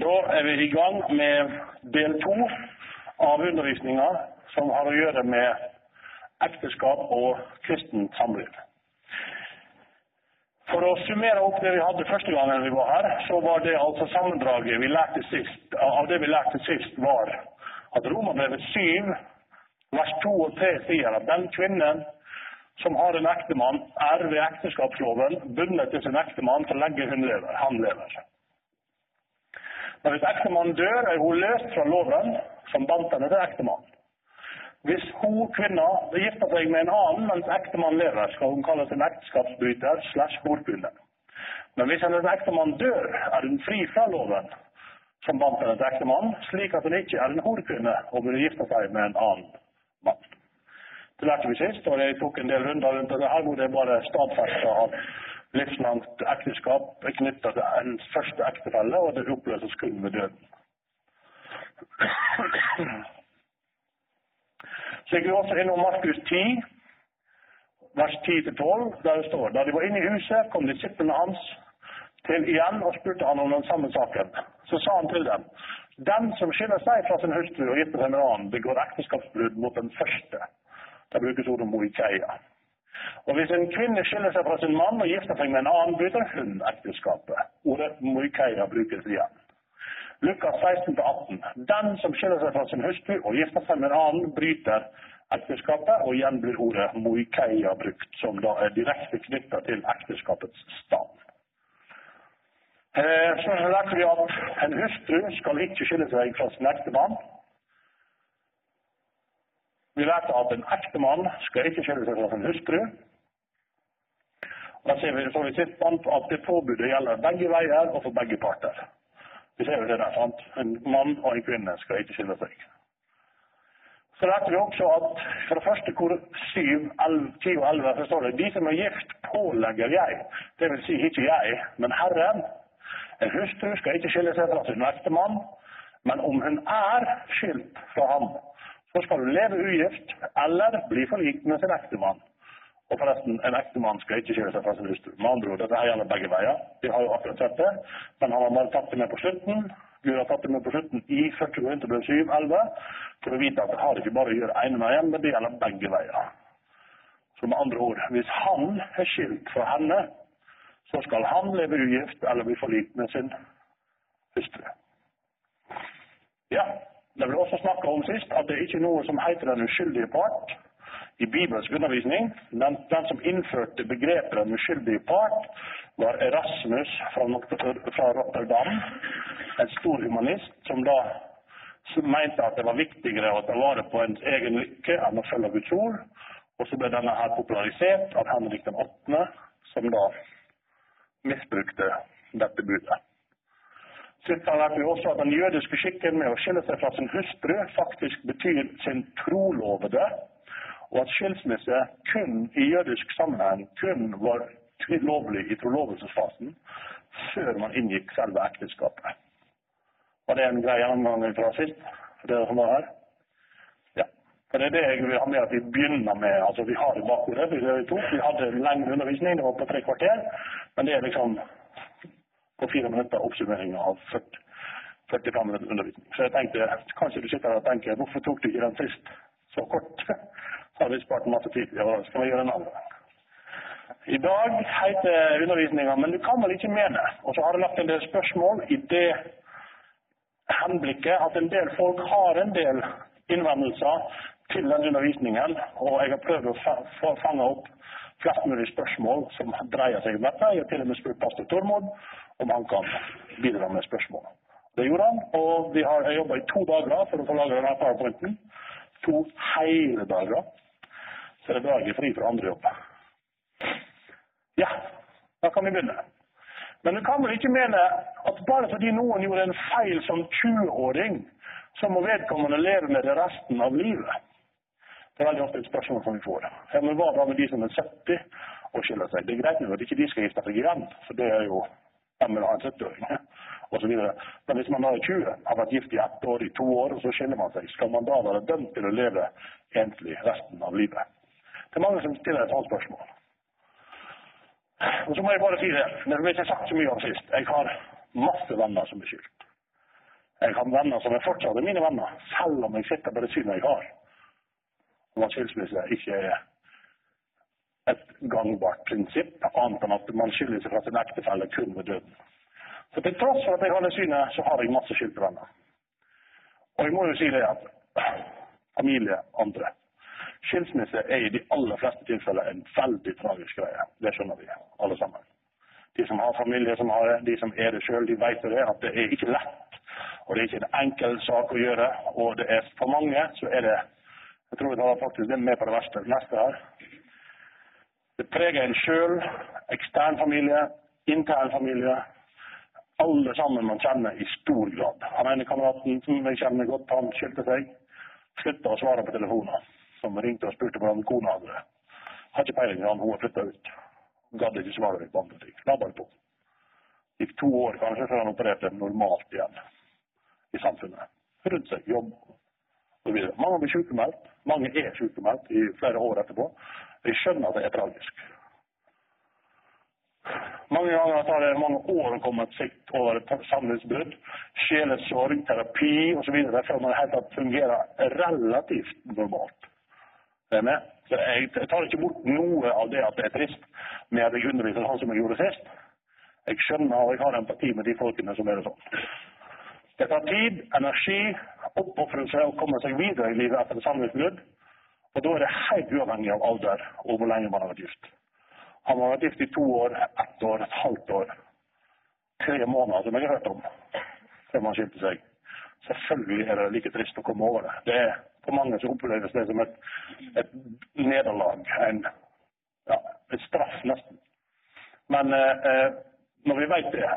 Da er vi i gang med del to av undervisninga som har å gjøre med ekteskap og kristent samliv. For å summere opp det vi hadde første gangen vi var her, så var det altså sammendraget vi lærte sist, av det vi lærte sist, var at Romerbrevet 7, vers 2 og 3 sier at den kvinnen som har en ektemann, er ved ekteskapsloven bundet til sin ektemann så lenge hun lever, han lever. Men hvis ektemannen dør, er hun løst fra loven som bandt henne til ektemannen. Hvis hun kvinna gifter seg med en annen mens ektemannen lever, skal hun kalles en ekteskapsbryter slash horkvinne. Men hvis hennes ektemann dør, er hun fri fra loven som bandt henne til ektemannen, slik at hun ikke er en horkvinne og burde gifte seg med en annen mann. Det lærte vi sist, og jeg tok en del runder rundt det her hvor det bare stadfesta at livslangt ekteskap er knytta til ens første ektefelle, og det oppløses kun ved døden. Så gikk vi også innom Markus 10, vers 10-12, der det står da de var inne i huset, kom disiplene hans til igjen og spurte han om den samme saken. Så sa han til dem den som skiller seg fra sin hustru og gifter seg med en annen, begår ekteskapsbrudd mot den første. Der brukes ordet moikeia. Og hvis en kvinne skiller seg fra sin mann og gifter seg med en annen, bryter hun ekteskapet. Ordet moikeia brukes igjen. Lukas 16-18. Den som skiller seg fra sin hustru og gifter seg med en annen, bryter ekteskapet, og igjen blir ordet moikeia brukt, som da er direkte knytta til ekteskapets stand. Eh, så lærte vi at en hustru skal ikke skille seg fra sin ektemann. Vi lærte at en ektemann skal ikke skille seg fra sin hustru. Da ser vi, så vi sett at det påbudet gjelder begge veier og for begge parter. Vi ser jo det der, sant? En mann og en kvinne skal ikke skille seg. Så lærte vi også at for det første hvor 7, 11, 10 og 11 så står det de som er gift, pålegger jeg. Det vil si ikke jeg, men Herren. En hustru skal ikke skille seg fra sin ektemann, men om hun er skilt fra ham, så skal hun leve ugift eller bli forlikt med sin ektemann. Og forresten, en ektemann skal ikke skille seg fra sin hustru. Med andre ord, dette her gjelder begge veier. De har jo akkurat sett det, men han har bare tatt det med på slutten. Gud har tatt det med på slutten i 40 Korinterbrev 7, 11, for å vite at det har ikke bare å gjøre ene veien, men det gjelder begge veier. Så med andre ord, hvis han er skilt fra henne, så skal han leve ugift eller bli forlikt med sin hustru. Ja, det ble også snakka om sist at det er ikke noe som heter den uskyldige part i Bibelsk undervisning. Den, den, som innførte begrepet den uskyldige part, var Erasmus fra, fra Rotterdam. En stor humanist som da mente at det var viktigere å ta vare på ens egen lykke enn å følge Guds ord. Og så ble denne her popularisert av Henrik den 8., som da misbrukte dette budet. Sist lærte vi også at den jødiske skikken med å skille seg fra sin hustru faktisk betyr sin trolovede og at skilsmisse kun i jødisk sammenheng kun var lovlig i trolovelsesfasen før man inngikk selve ekteskapet. Var det en grei gjennomgang fra sist for det som var her? Ja. Det er det jeg vil ha med at vi begynner med. altså Vi har det bakhodet. Vi, vi hadde lengre undervisning, det var på tre kvarter. Men det er liksom på fire minutter oppsummering av 40, 45 minutter undervisning. Så jeg tenkte, kanskje du sitter der og tenker hvorfor tok du ikke den sist så kort? Så har vi spart masse tid. Ja, skal vi gjøre en annen. I dag heter undervisninga 'Men du kan vel ikke mene'. Og så har jeg lagt en del spørsmål i det henblikket at en del folk har en del innvendelser til den undervisningen, og jeg har prøvd å fange opp flest mulig spørsmål som dreier seg om dette. Jeg har til og med spurt pastor Tormod om han kan bidra med spørsmål. Det gjorde han, og vi har jobba i to dager for å få laga denne powerpointen. To hele dager så er det dagen fri fra andre jobb. Ja, da kan vi begynne. Men du kan vel ikke mene at bare fordi noen gjorde en feil som 20-åring, så må vedkommende leve med det resten av livet? Det er veldig ofte et spørsmål som vi får. Ja, men hva da med de som er 70 og skiller seg? Det er greit at ikke de skal gifte seg igjen, for det er jo 70-åring? osv. Men hvis man da er 20, har vært gift i ett år, i to år, og så skiller man seg, skal man da være dømt til å leve enslig resten av livet? Det er mange som stiller et sånt spørsmål. Og så må jeg bare si det, det har ikke sagt så mye om sist. Jeg har masse venner som er skilt. Jeg har venner som er fortsatt mine venner, selv om jeg sitter på det synet jeg har. Om at skilsmisse ikke er et gangbart prinsipp, annet enn at man skiller seg fra sin ektefelle kun ved døden. Så til tross for at jeg har det synet, så har jeg masse skilte venner. Og jeg må jo si det at familie, andre Skilsmisse er i de aller fleste tilfeller en veldig tragisk greie. Det skjønner vi alle sammen. De som har familie som har det, de som er det sjøl, de vet det, at det er ikke lett. Og det er ikke en enkel sak å gjøre. Og det er for mange så er det Jeg tror jeg tar faktisk det med på det verste, neste her. Det preger en sjøl, ekstern familie, intern familie. Alle sammen man kjenner i stor grad. Han ene kameraten som jeg kjenner godt, han skilte seg. Slutta å svare på telefoner. Som ringte og spurte hvordan kona hadde det. Har ikke peiling, han hun har flytta ut. Gadd ikke svare på andre ting. La bare på. Gikk to år kanskje før han opererte normalt igjen i samfunnet. Rundt seg, jobb og videre. Mange blir sykemeldt. Mange er sykemeldt i flere år etterpå. Jeg skjønner at det er tragisk. Mange ganger tar det mange år å komme seg over et samlivsbrudd. Sjelesorg, terapi osv. før man helt tatt fungerer relativt normalt. Så jeg, tar ikke bort noe av det at det er trist med at jeg underviser han som jeg gjorde sist. Jeg skjønner og jeg har empati med de folkene som er det sånn. Det tar tid, energi, oppofrelse å komme seg videre i livet etter et samlivsbrudd. Og da er det helt uavhengig av alder og hvor lenge man har vært gift. Han har vært gift i to år, ett år, et halvt år, tre måneder, som jeg har hørt om, før man skilte seg. Selvfølgelig er det like trist å komme over det. Det er For mange så oppleves det som et, et nederlag, en, ja, et straff nesten. Men eh, når vi vet det,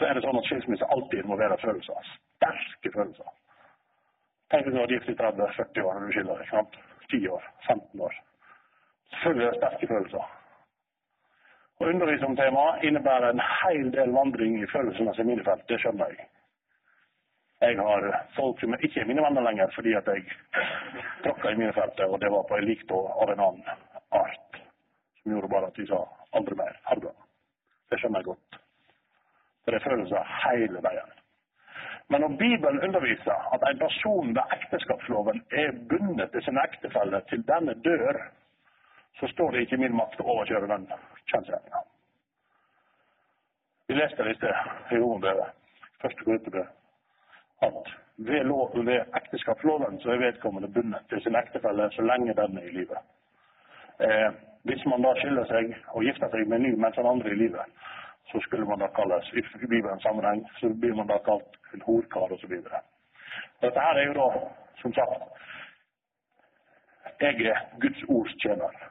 så er det sånn at skilsmisse alltid være følelser. Sterke følelser. Tenk hvis du har gift i 30-40 år når du skiller deg. 10 år, 15 år. Selvfølgelig er det sterke følelser. Å undervise om temaet innebærer en hel del vandring i følelsenes minefelt. Det skjønner jeg. Jeg har folk som ikke er mine venner lenger fordi at jeg tråkka i minefeltet, og det var på en lik av en annen art. Som gjorde bare at de sa aldri mer. Ha det bra. Det skjønner jeg godt. For det er følelser hele veien. Men når Bibelen underviser at en person ved ekteskapsloven er bundet til sin ektefelle til denne dør, så står det ikke i min makt å overkjøre den kjønnsretninga. Vi leste det i sted i Romerbrevet, første gruppebrev, at ved, lov, ved ekteskapsloven så er vedkommende bundet til sin ektefelle så lenge den er i livet. Eh, hvis man da skiller seg og gifter seg med en ny mens den andre er i livet, så skulle man da kalles i Bibelens sammenheng så blir man da kalt en horkar osv. Dette her er jo da, som sagt Jeg er Guds ords tjener.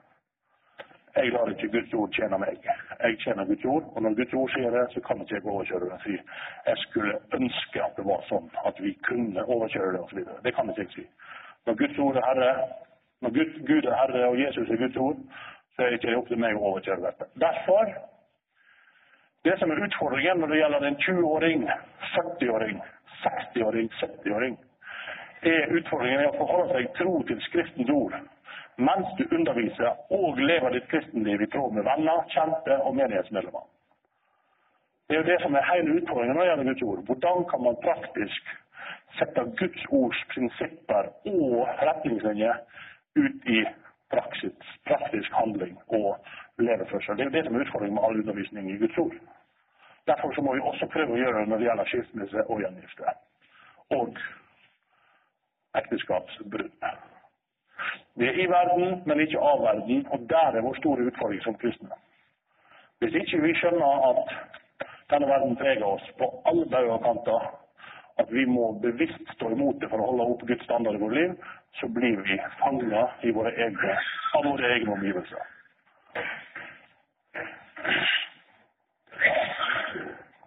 Jeg lar ikke Guds ord tjene meg. Jeg tjener Guds ord, og når Guds ord sier det, så kan ikke jeg overkjøre det. Si. Jeg skulle ønske at det var sånn at vi kunne overkjøre det osv. Det kan ikke jeg si. Når Guds ord er Herre, når Gud, Gud er Herre og Jesus er Guds ord, så er det ikke opp til meg å overkjøre dette. Derfor det som er utfordringen når det gjelder en 20-åring, 40-åring, 60-åring, 70-åring, er utfordringen å forholde seg tro til Skriftens ord mens du underviser og lever ditt kristenliv i tråd med venner, kjente og menighetsmedlemmer. Det er jo det som er hele utfordringen når det gjelder Guds ord. Hvordan kan man praktisk sette Guds ords prinsipper og retningslinjer ut i praksis, praktisk handling og leveførsel. Det er jo det som er utfordringen med all undervisning i Guds ord. Derfor så må vi også prøve å gjøre det når det gjelder skilsmisse og gjengifte. Og ekteskapsbrudd. Vi er i verden, men ikke av verden, og der er vår store utfordring som kristne. Hvis ikke vi skjønner at denne verden preger oss på alle bauger og kanter, at vi må bevisst stå imot det for å holde opp Guds standard i vårt liv, så blir vi fanga av våre egne omgivelser.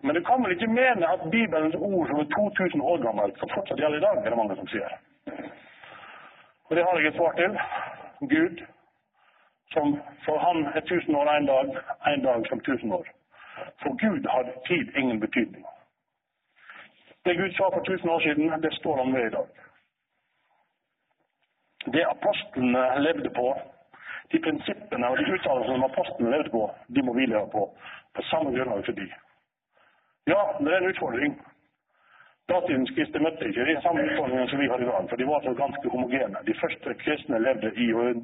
Men du kan vel ikke mene at Bibelens ord som er 2000 år gammelt, som fortsatt gjelder i dag, er det mange som sier. Og det har jeg et svar til. Gud, som for han er 1000 år en dag, en dag som 1000 år. For Gud har tid ingen betydning. Det Gud sa for 1000 år siden, det står han ved i dag. Det apostlene levde på, de prinsippene og de uttalelsene som apostlene levde på, de må vi leve på. På samme grunnlag for de. Ja, det er en utfordring. Datidens møtte ikke de samme utfordringene som vi har i dag, for de var så ganske homogene. De første kristne levde i og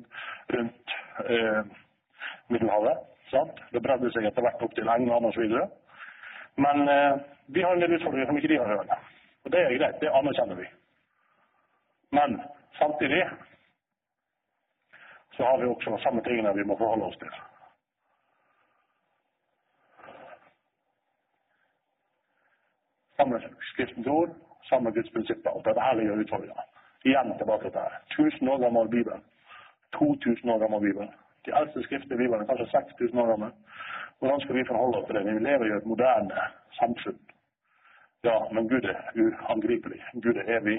rundt eh, Middelhavet. sant? Det bredde seg etter hvert opp til England osv. Men eh, vi har en del utfordringer som ikke de har. Hørt. Og det er greit, det anerkjenner vi. Men samtidig så har vi også samme tingene vi må forholde oss til. Samme Skriftens ord, samme Guds prinsipper. Og dette her ligger utfordringa. Igjen tilbake til dette. 1000 år gammel Bibel. 2000 år gammel Bibel. De eldste skriftene i Bibelen er kanskje 6000 år gamle. Hvordan skal vi forholde oss til det? Vi lever i et moderne samfunn. Ja, men Gud er uangripelig. Gud er evig.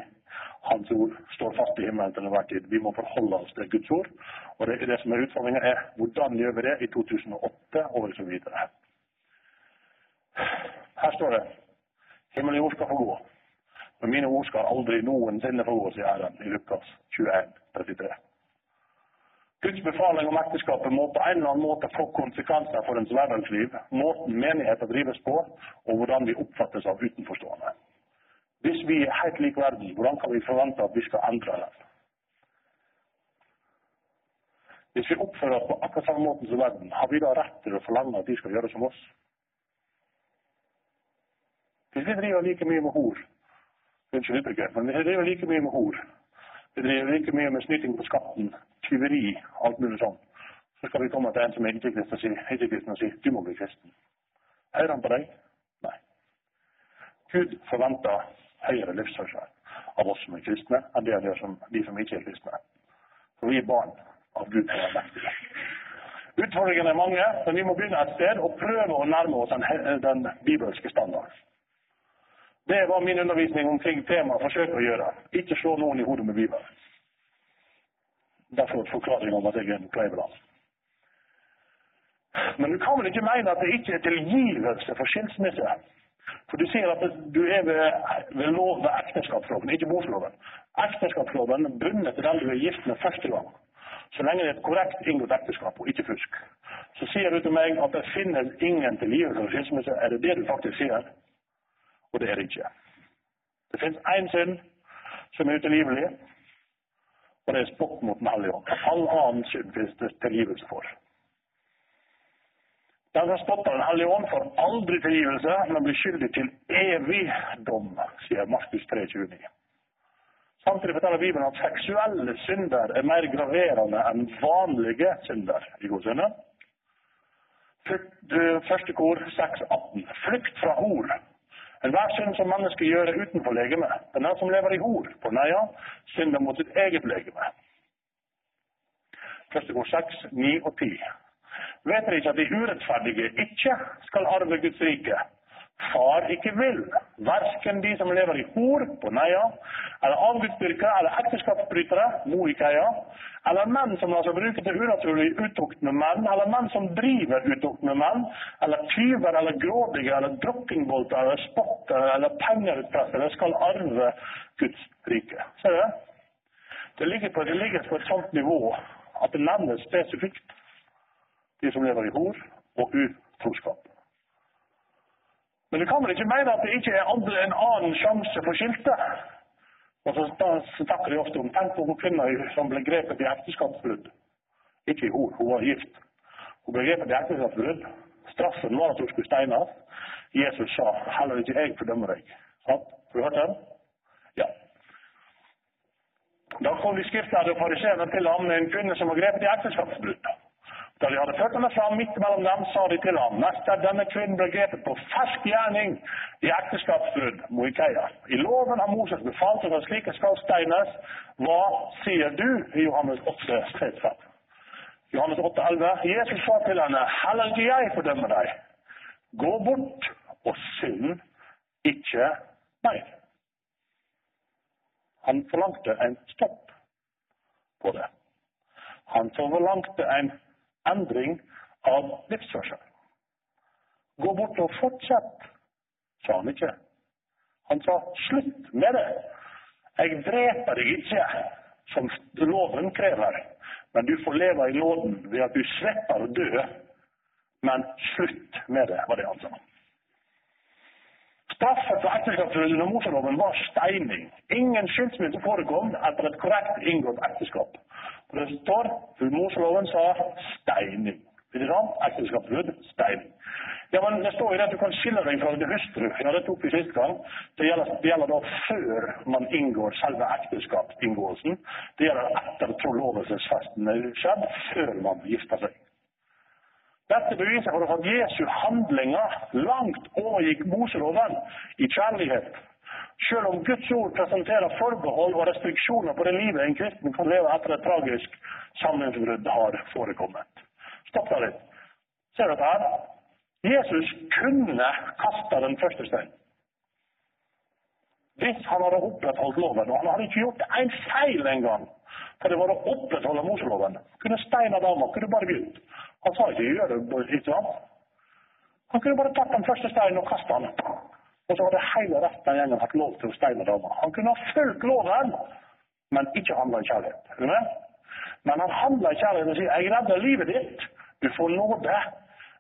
Hans ord står fast i himmelen til enhver tid. Vi må forholde oss til Guds ord. Og det, det som er utfordringa, er hvordan gjør vi det i 2008 og så videre. Her står det Himmel i jord skal få gå. Men mine ord skal aldri noensinne få gå, sier Herren i Lukas 21, 33. Guds befaling om ekteskapet må på en eller annen måte få konsekvenser for ens hverdagsliv, måten menigheter drives på, og hvordan vi oppfattes av utenforstående. Hvis vi er helt lik verden, hvordan kan vi forvente at vi skal endre den? Hvis vi oppfører oss på akkurat samme måten som verden, har vi da rett til å forlange at de skal gjøre som oss? Hvis vi driver like mye med hor Unnskyld uttrykket, men vi driver like mye med hor, vi driver like mye med snyting på skatten, tyveri, alt mulig sånn, så skal vi komme til en som er ikke-kristen og si, si du må bli kristen. Hører han på deg? Nei. Gud forventer høyere livsførsel av oss som er kristne, enn det han gjør som, de som ikke er kristne. For vi er barn av Gud som er mektige. Utfordringene er mange, men vi må begynne et sted og prøve å nærme oss den, den bibelske standarden. Det var min undervisning omkring temaet 'forsøk å gjøre'. Ikke slå noen i hodet med Bibelen. Derfor forklaring om at jeg er en Kleiveland. Men du kan vel ikke mene at det ikke er tilgivelse for skilsmisse? For du sier at du er ved, ved lov ved ekteskapsloven, ikke boforloven. Ekteskapsloven bundet til den du er gift med første gang. Så lenge det er et korrekt inngått ekteskap og ikke fusk. Så sier du til meg at det finnes ingen tilgivelse for skilsmisse. Er det det du faktisk sier? Og det er det ikke. Det fins én synd som er utilgivelig, og det er spott mot Den hellige ånd. All annen synd fins det tilgivelse for. Den som spotter Den hellige ånd, får aldri tilgivelse, men blir skyldig til evig dom, sier Markus 3,29. Samtidig forteller Bibelen at seksuelle synder er mer graverende enn vanlige synder i godsynet. Første kor 6,18. Flykt fra ord Enhver synd som mennesket gjør utenfor legemet, den er som lever i hor, for nøya synder mot sitt eget legeme. Første kor 6, 9 og 10. Vet dere ikke at de urettferdige ikke skal arve Guds rike? Far ikke vil, verken de som lever i hor på Neia, eller avgudsdyrkere eller ekteskapsbrytere, Moikeia, eller menn som lar seg bruke til unaturlig utukt med menn, eller menn som driver utukt med menn, eller tyver eller grådige eller drokkingbolter eller spottere eller pengeutpressere skal arve Guds rike. Ser du? Det ligger, på, det ligger på et sånt nivå at det nevnes spesifikt de som lever i hor og utroskap. Men du kan vel ikke mene at det ikke er en annen sjanse for skilte? Og så snakker de ofte om Tenk på hun kvinna som ble grepet i ekteskapsbrudd. Ikke i hor, hun var gift. Hun ble grepet i ekteskapsbrudd. Straffen var at hun skulle steines. Jesus sa 'heller ikke jeg fordømmer deg'. Sant? Har du hørt den? Ja. Da kom de skriftlærde og fariseerne til ham med en kvinne som var grepet i ekteskapsbrudd. Da de hadde ført henne fram midt mellom dem, sa de til ham, neste denne kvinnen ble grepet på fersk gjerning i ekteskapsbrudd, Moikeia. I loven har Moses befalt at slike skal steines. Hva sier du i Johannes 8, 3, Johannes 8, 11. Jesus sa til henne, heller ikke jeg fordømmer deg. Gå bort og synd ikke meg. Han forlangte en stopp på det. Han forlangte en endring av livsførsel. Gå bort og fortsett, sa han ikke. Han sa slutt med det. Jeg dreper deg ikke, som loven krever, men du får leve i nåden ved at du slipper å dø. Men slutt med det, var det han sa. Straffen for ekteskapsbrudd under Moseloven var steining. Ingen skilsmisse forekom etter et korrekt inngått ekteskap. Og det står for Moseloven sa steining. Ikke sant? Ekteskapsbrudd, steining. Ja, men det står jo at du kan skille deg fra din hustru. Ja, det tok vi sist gang. Det gjelder, det gjelder da før man inngår selve ekteskapsinngåelsen. Det gjelder etter trolovelsesfesten er skjedd, før man gifter seg. Dette beviser for at Jesu handlinger langt overgikk Moseloven i kjærlighet. Selv om Guds ord presenterer forbehold og restriksjoner på det livet en kristen kan leve etter et tragisk sammenbrudd har forekommet. Stopp da litt. Ser dette her? Jesus kunne kasta den første steinen. Hvis han hadde opprettholdt loven, og han hadde ikke gjort en feil engang, for det var å opprettholde Moseloven, kunne steina dama, kunne bare begynt. Han sa ikke gjør det, ikke sant? Han kunne bare tatt den første steinen og kasta den. Og så hadde hele resten av gjengen hatt lov til å steine dama. Han kunne ha fulgt loven, men ikke handla i kjærlighet. Men han handla i kjærlighet og sier 'Jeg redder livet ditt. Du får nåde,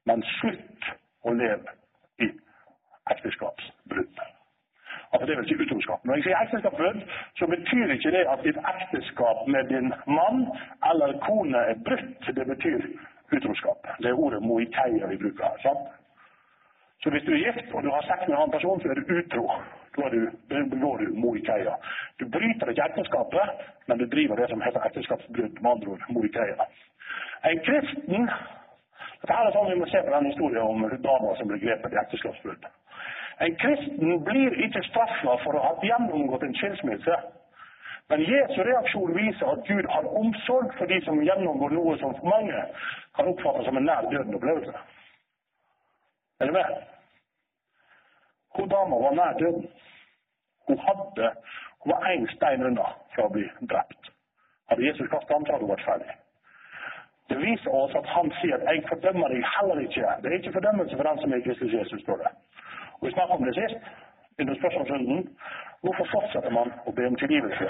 men slutt å leve i ekteskapsbrudd'. Altså det vil si utroskap. Når jeg sier ekteskapsbrudd, så betyr ikke det at ditt ekteskap med din mann eller kone er brutt. Det betyr utroskap. Det er ordet moiteia vi bruker sant? Så hvis du er gift og du har sex med en annen person, så er du utro. Da du, begår du moikeia. Du bryter ikke ekteskapet, men du driver det som heter ekteskapsbrudd. Med andre ord moikeia. En kristen dette er sånn Vi må se på den historien om dama som ble grepet i ekteskapsbrudd. En kristen blir ikke straffa for å ha gjennomgått en skilsmisse. Men Jesu reaksjon viser at Gud har omsorg for de som gjennomgår noe som for mange kan oppfattes som en nær døden-opplevelse. Er du med? Hun dama var nær døden. Hun hadde hun var én stein unna fra å bli drept. Hadde Jesus kastet ham, hadde hun vært ferdig. Det viser oss at han sier at 'jeg fordømmer deg heller ikke'. Det er ikke fordømmelse for den som er Kristus Jesus, står det. Og Vi snakket om det sist, under spørsmålsrunden. Hvorfor fortsetter man å be om tilgivelse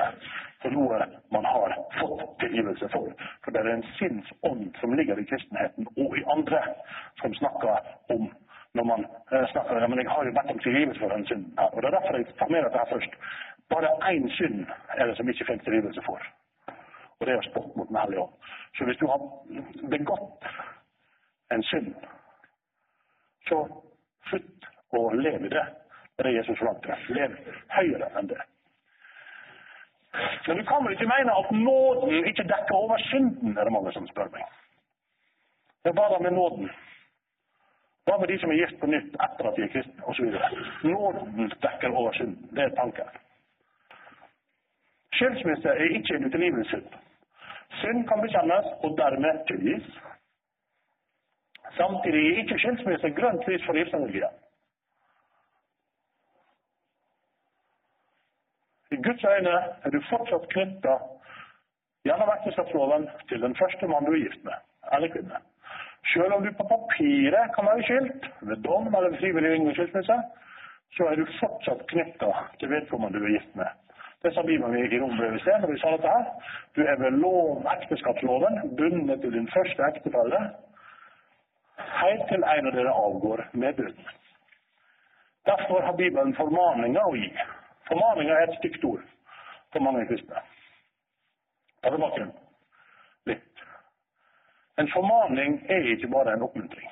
for noe man har fått tilgivelse for? For det er en sinnsånd som ligger i kristenheten og i andre som snakker om når man snakker snakker det. men 'Jeg har jo bedt om tilgivelse for den synden her.' Og Det er derfor jeg tar med dette her først. Bare én synd er det som ikke finnes tilgivelse for. Og det er å spotte mot Den hellige ånd. Så hvis du har begått en synd, så slutt å leve i det. Det er Jesus forlangte. Lev høyere enn det. Men du kan vel ikke mene at nåden ikke dekker over synden, er det mange som spør meg. Det er bare med nåden. Hva med de som er gift på nytt etter at de er kristne, osv.? Nåden dekker over synden. Det er tanken. Skilsmisse er ikke en utilgivelig synd. Synd kan bekjennes og dermed tilgis. Samtidig er ikke skilsmisse grønt lys for livsenergien. I Guds øyne er du fortsatt knytta gjennom ekteskapsloven til den første mann du er gift med, eller kvinne. Selv om du på papiret kan være skilt, ved dom eller frivillig inngått skilsmisse, så er du fortsatt knytta til vedkommende du er gift med. Det sa Bibelen i Rombrevet sted når vi sa dette her. Du er ved lov, ekteskapsloven bundet til din første ektefelle helt til en av dere avgår med døden. Derfor har Bibelen formaninger å gi. Formaninger er et stygt ord for mange kristne. Ta tilbake litt. En formaning er ikke bare en oppmuntring.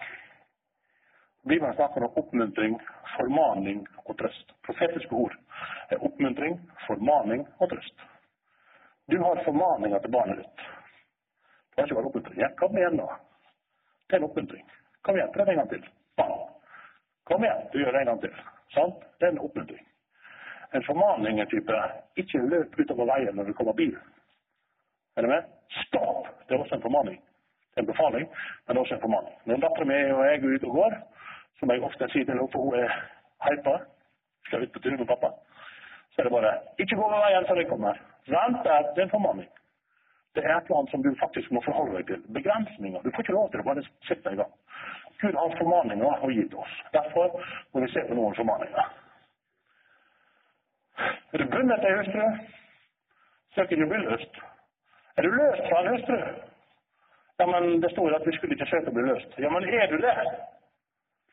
Bibelen snakker om oppmuntring, formaning og trøst. Profetiske ord er oppmuntring, formaning og trøst. Du har formaninger til barnet ditt. Det har ikke vært oppmuntring. Ja, kom igjen, da. Det er en oppmuntring. Kom igjen, prøv en gang til. Bam. Kom igjen, du gjør det en gang til. Sant? Det er en oppmuntring. En formaning er type ikke løp utover veien når det kommer bil. Er du med? Stopp! Det er også en formaning. En befaling, men også en formaning. Når dattera mi og jeg er ute og går, som jeg ofte sier til henne, for hun er hypa, skal ut på tur med pappa, så er det bare Ikke gå over veien før jeg kommer. Vent der. Det er en formaning. Det er et eller annet som du faktisk må forholde deg til. Begrensninger. Du får ikke lov til å bare sitte i gang. Gud har formaninger å gi til oss. Derfor må vi se på noen formaninger. Er du bundet til ei hustru, så er du bli løst. Er du løst fra en hustru? Ja, men det står at vi skulle ikke søke å bli løst. Ja, men er du det,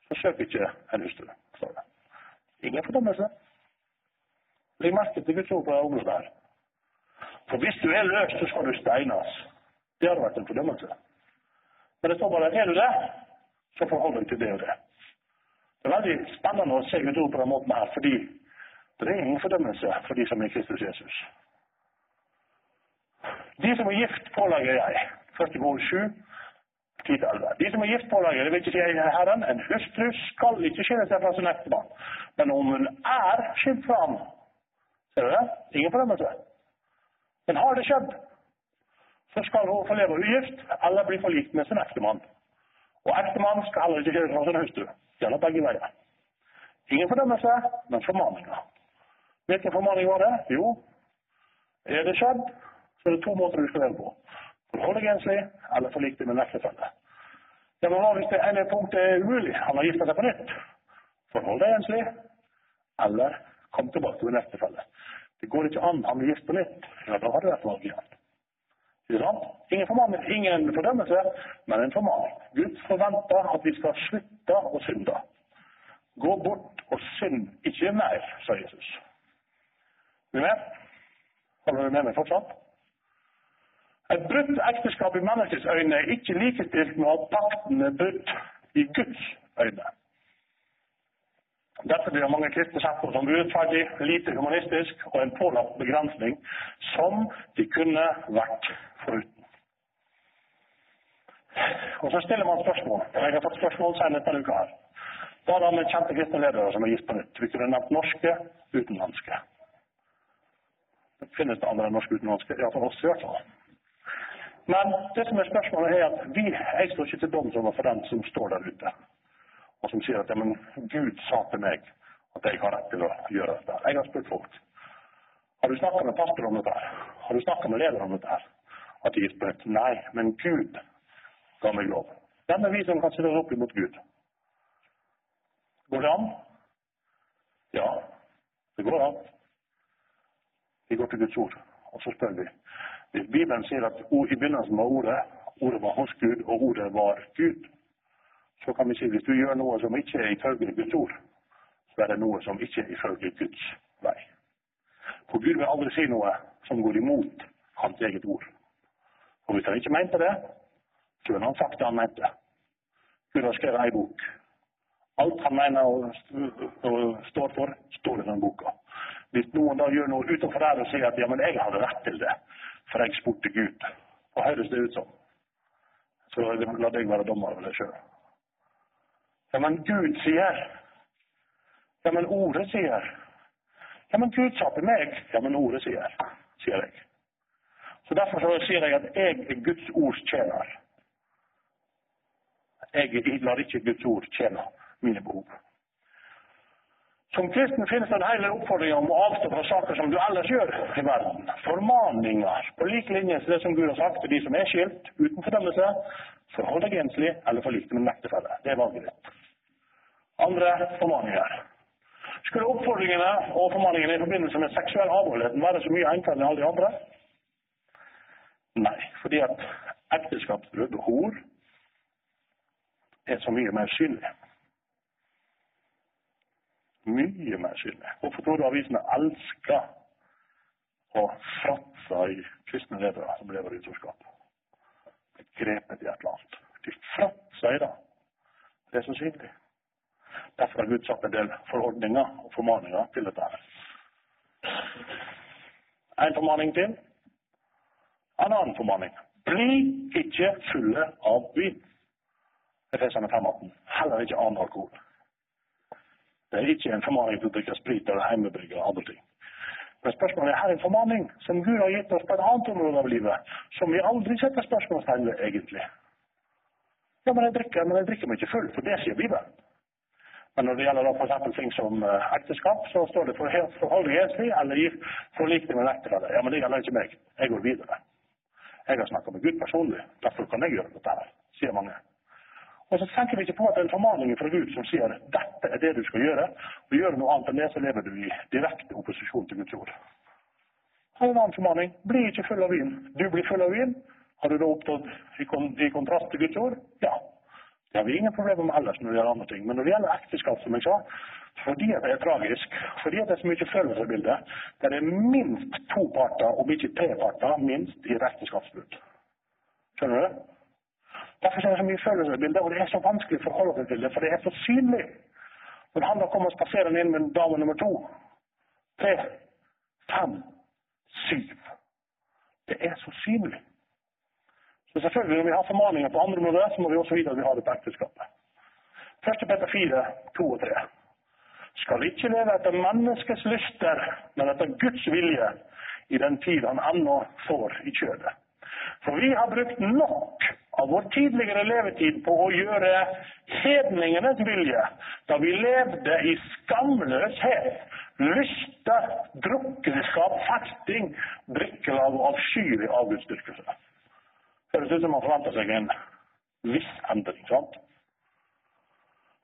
så søk ikke en står det. Ingen fordømmelse. Legg merke til Guds ord på det området her. For hvis du er løst, så skal du steines. Det hadde vært en fordømmelse. Men det står bare er du det, så forhold deg til det og det. Det er veldig spennende å se Guds ord på den måten her, fordi det er ingen fordømmelse for de som er Kristus Jesus. De som er gift, pålegger jeg. 1. sju. 7, 10-11. De som er gift, pålegger, det vil ikke si Herren, en hustru skal ikke skille seg fra sin ektemann. Men om hun er skilt fra ham, ser du det? Ingen fordømmelse. Men har det skjedd, så skal hun få leve ugift eller bli forlikt med sin ektemann. Og ektemann skal heller ikke skille fra sin hustru. Gjelder begge veier. Ingen fordømmelse, men formaninger. Hvilken formaning var det? Jo, er det skjedd, så er det to måter du skal leve på. Enslig, eller forlik deg med en ektefelle. Ja, men hva hvis det ene punktet er umulig? Han har gifta seg på nytt. Forhold deg enslig, eller kom tilbake til en. Det går ikke an. Han blir gift på nytt. Ja, da har du et valg igjen. Ingen formaning, ingen fordømmelse, men en formaning. Gud forventer at vi skal slutte å synde. Gå bort og synd ikke mer, sa Jesus. Er du med? Holder du med meg fortsatt? Et brutt ekteskap i menneskets øyne er ikke likestilt med at pakten er brutt i Guds øyne. Dette blir mange kristne sett på som urettferdig, lite humanistisk og en pålagt begrensning som de kunne vært foruten. Og så stiller man spørsmål. Jeg har fått spørsmål senest denne uka her. Da med kjente kristne ledere som er gitt på nytt? Vi kunne nevnt norske, utenlandske. Det finnes det andre norske utenlandske? Ja, for oss, i hvert fall. Men det som er spørsmålet er at vi, jeg står ikke til doms overfor den som står der ute, og som sier at men Gud sa til meg at jeg har rett til å gjøre dette. Jeg har spurt folk. Har du snakka med pastor om dette? Har du snakka med leder om dette? At de har spurt? Nei, men Gud ga meg lov. Hvem er vi som kan stille oss opp imot Gud? Går det an? Ja, det går an. Vi går til Guds ord, og så spør vi Bibelen sier at i begynnelsen var ordet, ordet var hos Gud, og ordet var Gud, så kan vi si at hvis du gjør noe som ikke er ifølge Guds ord, så er det noe som ikke er ifølge Guds vei. For Gud vil aldri si noe som går imot hans eget ord. Og hvis han ikke mente det, så ville han sagt det han mente. Gud har skrevet ei bok. Alt han mener og, står for, står i den boka. Hvis noen da gjør noe utenfor der og sier at ja, men jeg hadde rett til det, for jeg spurte Gud. Hva høres det ut som? Så la deg være dommer over det sjøl. Ja, men Gud sier. Ja, men ordet sier. Ja, men Gud sa til meg. Ja, men ordet sier, sier jeg. Så Derfor så sier jeg at jeg er Guds ords tjener. Jeg lar ikke Guds ord tjene mine behov. Som kristen finnes det en hel oppfordring om å avstå fra saker som du ellers gjør i verden. Formaninger på lik linje til det som Gud har sagt til de som er skilt, uten fordømmelse. Forhold deg enslig eller forlik med en ektefelle. Det er valget ditt. Andre formaninger. Skulle oppfordringene og formaningene i forbindelse med seksuell avholdenhet være så mye enklere enn alle de andre? Nei, fordi at ekteskapsbrudd og hor er så mye mer synlig mye mer synlig. Hvorfor tror du avisene elsker å fratse i kristne ledere som lever i utroskap? Grepet i et eller annet. De fratser i det. Det er så synlig. Derfor har Gud satt en del forordninger og formaninger til dette. En formaning til. En annen formaning. Bli ikke fulle av vin. Efesene 5.18. Heller ikke annen alkohol. Det er ikke en formaning til å drikke sprit eller hjemmebrygge og andre ting. Men spørsmålet er her en formaning som Gud har gitt oss på et annet område av livet, som vi aldri setter spørsmålstegn ved, egentlig. Ja, men jeg drikker, men jeg drikker meg ikke full, for det sier Bibelen. Men når det gjelder f.eks. ting som uh, ekteskap, så står det for forholdelig enslig eller gi forlikning med ektefelle. Ja, men det gjelder ikke meg. Jeg går videre. Jeg har snakka med Gud personlig, derfor kan jeg gjøre dette her, sier mange. Og så tenker vi ikke på at det er en formaning fra Gud som sier dette er det du skal gjøre. Og gjør du noe annet enn det, så lever du i direkte opposisjon til Guds ord. Er en annen formaning. Bli ikke full av vin. Du blir full av vin. Har du da opptatt i, kon i kontrast til Guds ord? Ja. Det har vi ingen problemer med ellers når det gjelder andre ting. Men når det gjelder ekteskap, som jeg sa, fordi det er tragisk, fordi det er så mye følelsesbilde. Det er minst to parter, om ikke tre parter, minst i et. Skjønner du? Derfor er det så mye følelsesbilde, og det er så vanskelig å forholde seg til det, for det er så synlig. Når han da kommer spaserende inn med dame nummer to, tre, fem, syv Det er så synlig. Så selvfølgelig, når vi har formaninger på andre områder, så må vi også vite at vi har det på ekteskapet. Første Peter 4, 2 og 3. Skal ikke leve etter menneskets lyster, men etter Guds vilje i den tid han ennå får i kjødet. For vi har brukt nok av vår tidligere levetid på å gjøre hedningenes vilje, da vi levde i skamløshet, lyste, drukkenskap, festing, drikkelag og avskyelig avgudsdyrkelse. Høres ut som man forventer seg en viss endring. sant?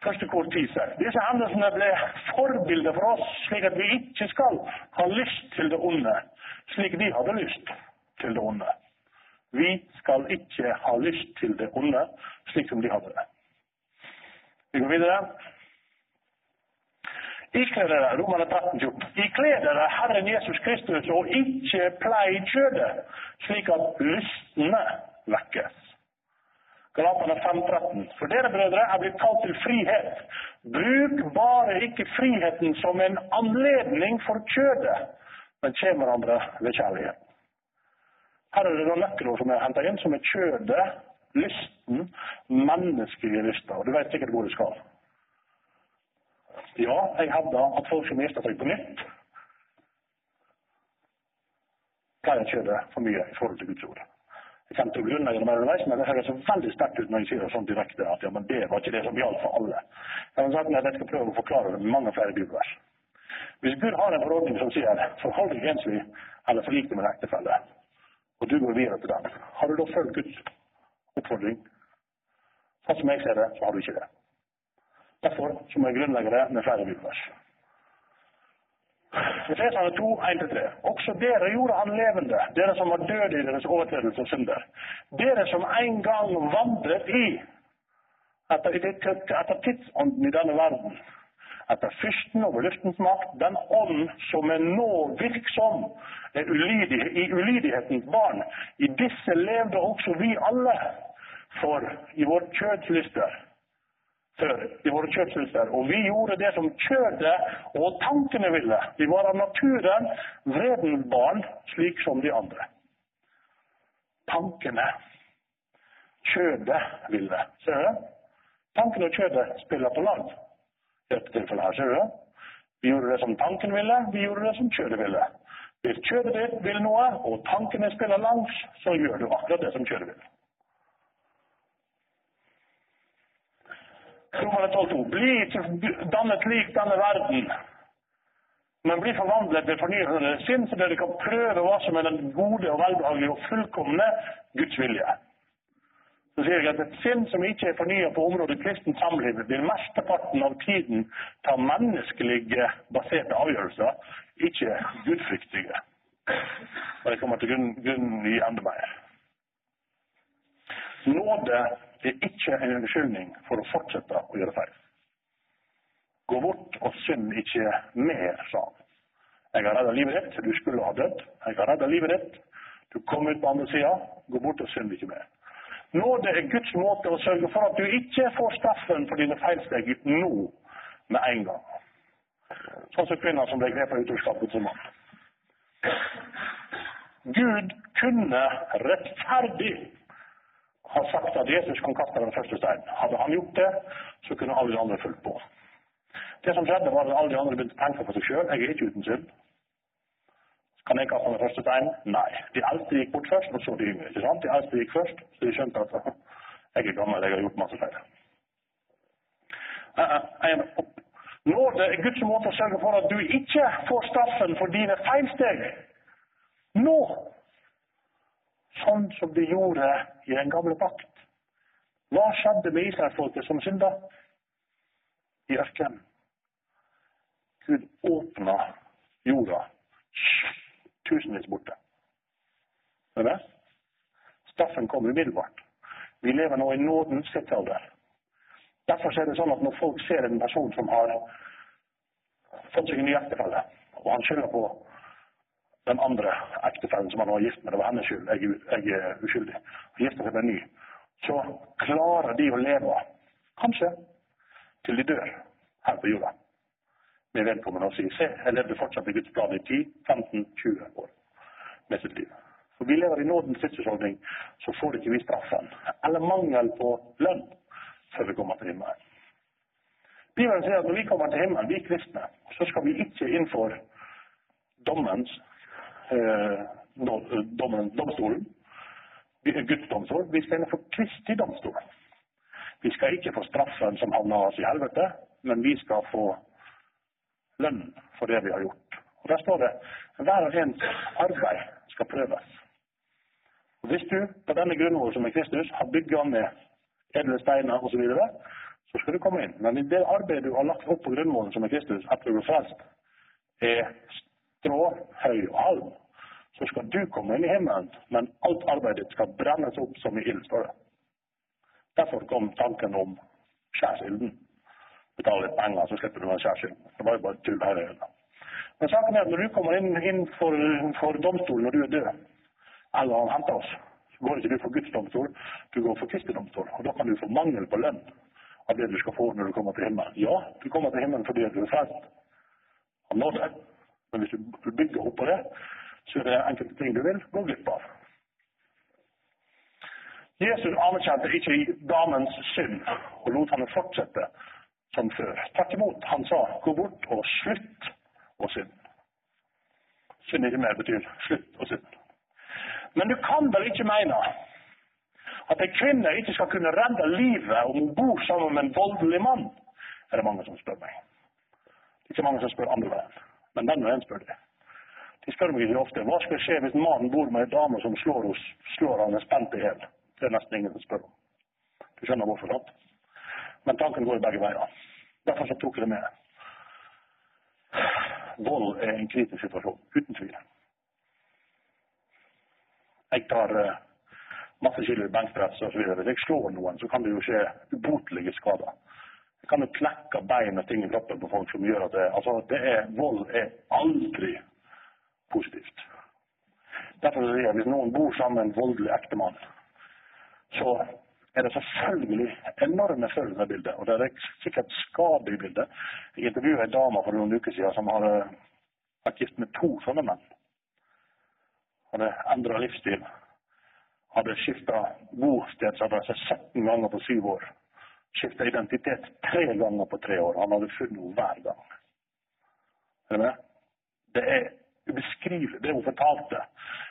Første kor 10 disse hendelsene ble forbilder for oss, slik at vi ikke skal ha lyst til det onde, slik de hadde lyst til det onde. Vi skal ikke ha lyst til det onde, slik som de hadde det. Vi går videre. Ikle dere, Romane 13, 14. Ikle dere Herren Jesus Kristus og ikke plei kjødet, slik at lystne vekkes. Galaterne 5,13. For dere, brødre, er blitt kalt til frihet. Bruk bare ikke friheten som en anledning for kjødet, men kjem hverandre ved kjærlighet. Her er det noen nøkkelord som er henta inn, som er kjødet, lysten, menneskelige lyster. Og du vet sikkert hvor du skal. Ja, jeg hevder at folk som gifter seg på nytt, pleier kjødet for mye i forhold til Guds ord. Jeg kommer til å grunnlegge det underveis, men det høres veldig sterkt ut når jeg sier det sånn direkte at ja, men det var ikke det som gjaldt for alle. Jeg sagt jeg skal prøve å forklare det med mange flere bibelvers. Hvis Gud har en forordning som sier 'forhold deg enslig eller forlik deg med en ektefelle', og du går videre til den, har du da fulgt Guds oppfordring? Sånn som jeg ser det, så har du ikke det. Derfor så må jeg grunnlegge det med flere bibelvers. Efeserne 2, 1-3. Også dere gjorde han levende, dere som var døde i deres overtredelse og synder. Dere som en gang vandret i, etter, etter tidsånden i denne verden, etter fyrsten over luftens makt, den ånd som er nå virksom ulydige, i ulydighetens barn. I disse levde også vi alle, for i vår kjødslyster før i våre kjødslyster. Og vi gjorde det som kjødet og tankene ville. Vi var av naturen vredens barn, slik som de andre. Tankene. Kjødet ville. Ser du? Tankene og kjødet spiller på lag i dette tilfellet her. Ser du? Vi gjorde det som tanken ville, vi gjorde det som kjødet ville. Hvis kjødet ditt vil noe, og tankene spiller langs, så gjør du akkurat det som kjødet vil. Romerne 12,2. Bli dannet lik denne verden, men bli forvandlet ved fornyelse av sinn, så dere kan prøve hva som er den gode og velbehagelige og fullkomne Guds vilje. Så sier jeg at Et sinn som ikke er fornya på området kristent samliv, vil mesteparten av tiden ta menneskelige baserte avgjørelser, ikke gudfryktige. Og jeg kommer til grunn, grunn i enda mer. Nåde er ikke en unnskyldning for å fortsette å gjøre feil. Gå bort og synd ikke mer, sa han. Jeg har redda livet ditt, du skulle ha dødd. Jeg har redda livet ditt, du kom ut på andre sida. Gå bort og synd ikke mer. Nåde er Guds måte å sørge for at du ikke får straffen for dine feilsteg nå med en gang. Sånn som kvinner som ble grepet av utroskapet som mann. Gud kunne rettferdig har sagt at Jesus kan kaste den første steinen. Hadde han gjort det, så kunne alle de andre fulgt på. Det som skjedde, var at alle de andre begynte å tenke på seg sjøl. Jeg er ikke uten synd. Kan jeg kaste den første steinen? Nei. De eldste gikk bort først, og så de yngre. ikke sant? De eldste gikk først, så de skjønte at jeg er gammel, jeg har gjort masse feil. Uh, uh, Nåde er Guds måte å sørge for at du ikke får straffen for dine feilsteg nå sånn som de gjorde i den gamle pakt. Hva skjedde med israelsfolket som synda? I ørkenen. Gud åpna jorda. Tusenvis borte. Er det? Straffen kom umiddelbart. Vi lever nå i nådens tidsalder. Derfor er det sånn at når folk ser en person som har fått seg en ny ektefelle, og han skylder på den andre ektefellen som han var gift med. Det var hennes skyld. Jeg, jeg er uskyldig. og gifter seg med en ny. Så klarer de å leve, kanskje, til de dør her på jorda. Med vedkommende og sier se, jeg levde fortsatt i Guds plan i 10-15-20 år med sitt liv. For vi lever i nådens tidsutholdning, så får ikke vi straffen eller mangel på lønn før vi kommer til himmelen. Bibelen sier at når vi kommer til himmelen, vi kristne, så skal vi ikke innenfor dommens eh, domstolen, Guds domstol, vi skal innenfor Kristi domstol. Vi skal ikke få straffen som havner oss i helvete, men vi skal få lønn for det vi har gjort. Og Der står det hver og ens arbeid skal prøves. Og Hvis du på denne grunnvoll som er Kristus har bygga ned edle steiner osv., så, videre, så skal du komme inn. Men i det arbeidet du har lagt opp på grunnvollen som er Kristus, etter du ble frelst, er strå, høy og halm, så skal du komme inn i himmelen, men alt arbeidet ditt skal brennes opp som i ild, står det. Derfor kom tanken om skjærsilden. Betale litt penger, så slipper du den skjærsilden. Det var jo bare tull hele. Men saken er at når du kommer inn, inn for, for domstolen når du er død, eller han henter oss, så går ikke du for Guds domstol, du går for Kristi domstol. Og da kan du få mangel på lønn av det du skal få når du kommer til himmelen. Ja, du kommer til himmelen fordi du er frelst av nåde, men hvis du bygger opp på det, så er det enkelte ting du vil gå glipp av. Jesus anerkjente ikke damens synd og lot henne fortsette som før. Tvert imot, han sa 'gå bort og slutt å synde'. Mer betyr slutt å synde. Men du kan vel ikke mene at en kvinne ikke skal kunne redde livet om hun bor sammen med en voldelig mann? Er det mange som spør meg. Det er ikke mange som spør andre veien, men den veien spør de. De spør meg ikke ofte hva skal skje hvis mannen bor med en dame som slår, hos, slår han spent i hjel. Det er nesten ingen som spør om. Du skjønner hvorfor, sant? Men tanken går begge veier. Derfor så tok jeg det med. Vold er en kritisk situasjon, uten tvil. Jeg tar uh, masse kilo i benkpress osv. Hvis jeg slår noen, så kan det jo skje ubotelige skader. Jeg kan jo knekke bein og ting i kroppen på folk som gjør at det Altså, det er, vold er aldri positivt. Derfor sier jeg hvis noen bor sammen med en voldelig ektemann, så er det selvfølgelig enorme følelser. Og det er sikkert skade i bildet. Jeg intervjuet en dame for noen uker siden som hadde vært gift med to sånne menn. Hadde endra livsstil. Hadde skifta bostedsadresse 17 ganger på syv år. Skifta identitet tre ganger på tre år. Han hadde funnet henne hver gang. Er det? Det er ubeskrivelig, det hun fortalte.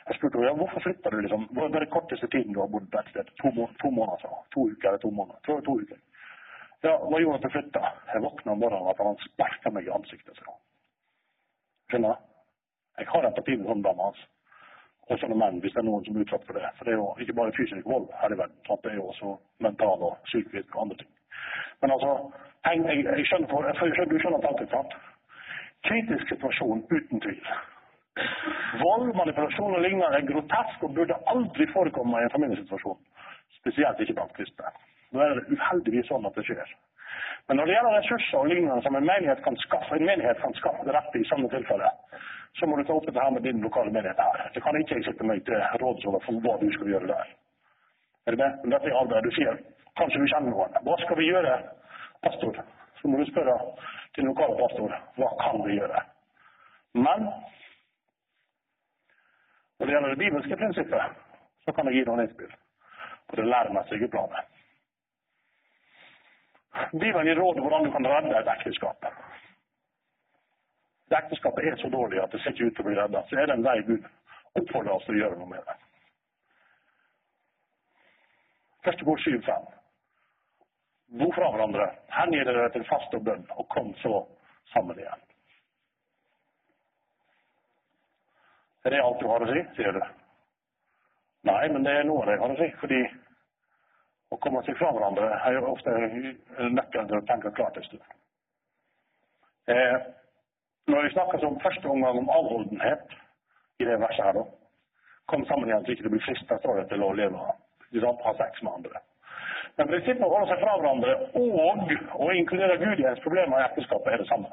Jeg spurte henne ja, hvorfor flytta du liksom? Hva er den korteste tiden du har bodd på et sted? To, må to måneder, sa hun. To uker eller to måneder. Jeg to uker. Ja, hva gjorde at du flytta? Jeg våkna om morgenen at han sparka meg i ansiktet, sa hun. Skjønner? Jeg har empati med sånne damer. hans. Og sånne menn, hvis det er noen som er utsatt for det. For det er jo ikke bare fysisk vold her i verden. Sant? Det er jo også mental og psykisk og andre ting. Men altså, jeg, jeg, skjønner, for, jeg skjønner, du skjønner tanken, sant? Kritisk situasjon uten tvil. Vold, manipulasjon og lignende er grotesk og burde aldri forekomme i en familiesituasjon. Spesielt ikke blant kristne. Nå er det uheldigvis sånn at det skjer. Men når det gjelder ressurser og lignende som en menighet kan skaffe, en menighet kan skaffe rette i sånne tilfeller, så må du ta opp dette her med din lokale menighet her. Det kan ikke jeg sette meg til råds over for hva du skal gjøre der. Er det med? Dette er arbeid. Du sier kanskje du kjenner noen. Hva skal vi gjøre, pastor? Så må du spørre din lokale pastor hva kan vi gjøre. Men når det gjelder det bibelske prinsippet, så kan jeg gi noen innspill på det læremessige planet. Bibelen gir råd om hvordan du kan redde et ekteskap. Hvis ekteskapet er så dårlig at det ser ikke ut til å bli redda, så er det en vei Gud oppfordrer oss til å gjøre noe med det. Første kor 7-5. Bo fra hverandre, hengi dere til faste og bønn, og kom så sammen igjen. Er det alt du har å si, sier du? Nei, men det er noe av det jeg har å si. Fordi å komme seg fra hverandre er jo ofte nøkkelen til å tenke klart en stund. Eh, når vi snakker som første omgang om avholdenhet i det verset her, da Kom sammen igjen så ikke det blir frista, står det, til å leve ha sex med andre. Men prinsippet å holde seg fra hverandre og å inkludere Gud i ens problemer i ekteskapet er det samme.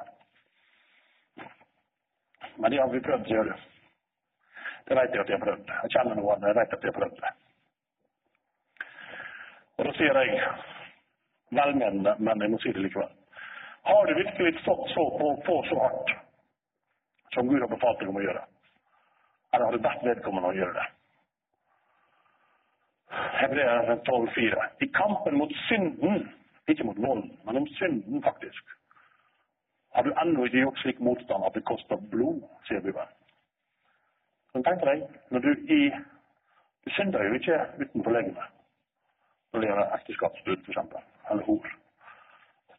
Men det har vi prøvd, å du. Det vet jeg at jeg har prøvd. Jeg kjenner noen, jeg vet at jeg har prøvd det. Og da sier jeg, velmenende, men jeg må si det likevel. Har du virkelig stått så på, på så hardt som Gud har befalt deg om å gjøre? Eller har du bedt vedkommende å gjøre det? Hebreer 12,4. I kampen mot synden, ikke mot volden, men om synden, faktisk, har du ennå ikke gjort slik motstand at det koster blod, sier Bibelen. Men tenk deg, når du i Du synder jo ikke utenpå legemet når det gjelder ekteskapsbrudd, f.eks., eller hor.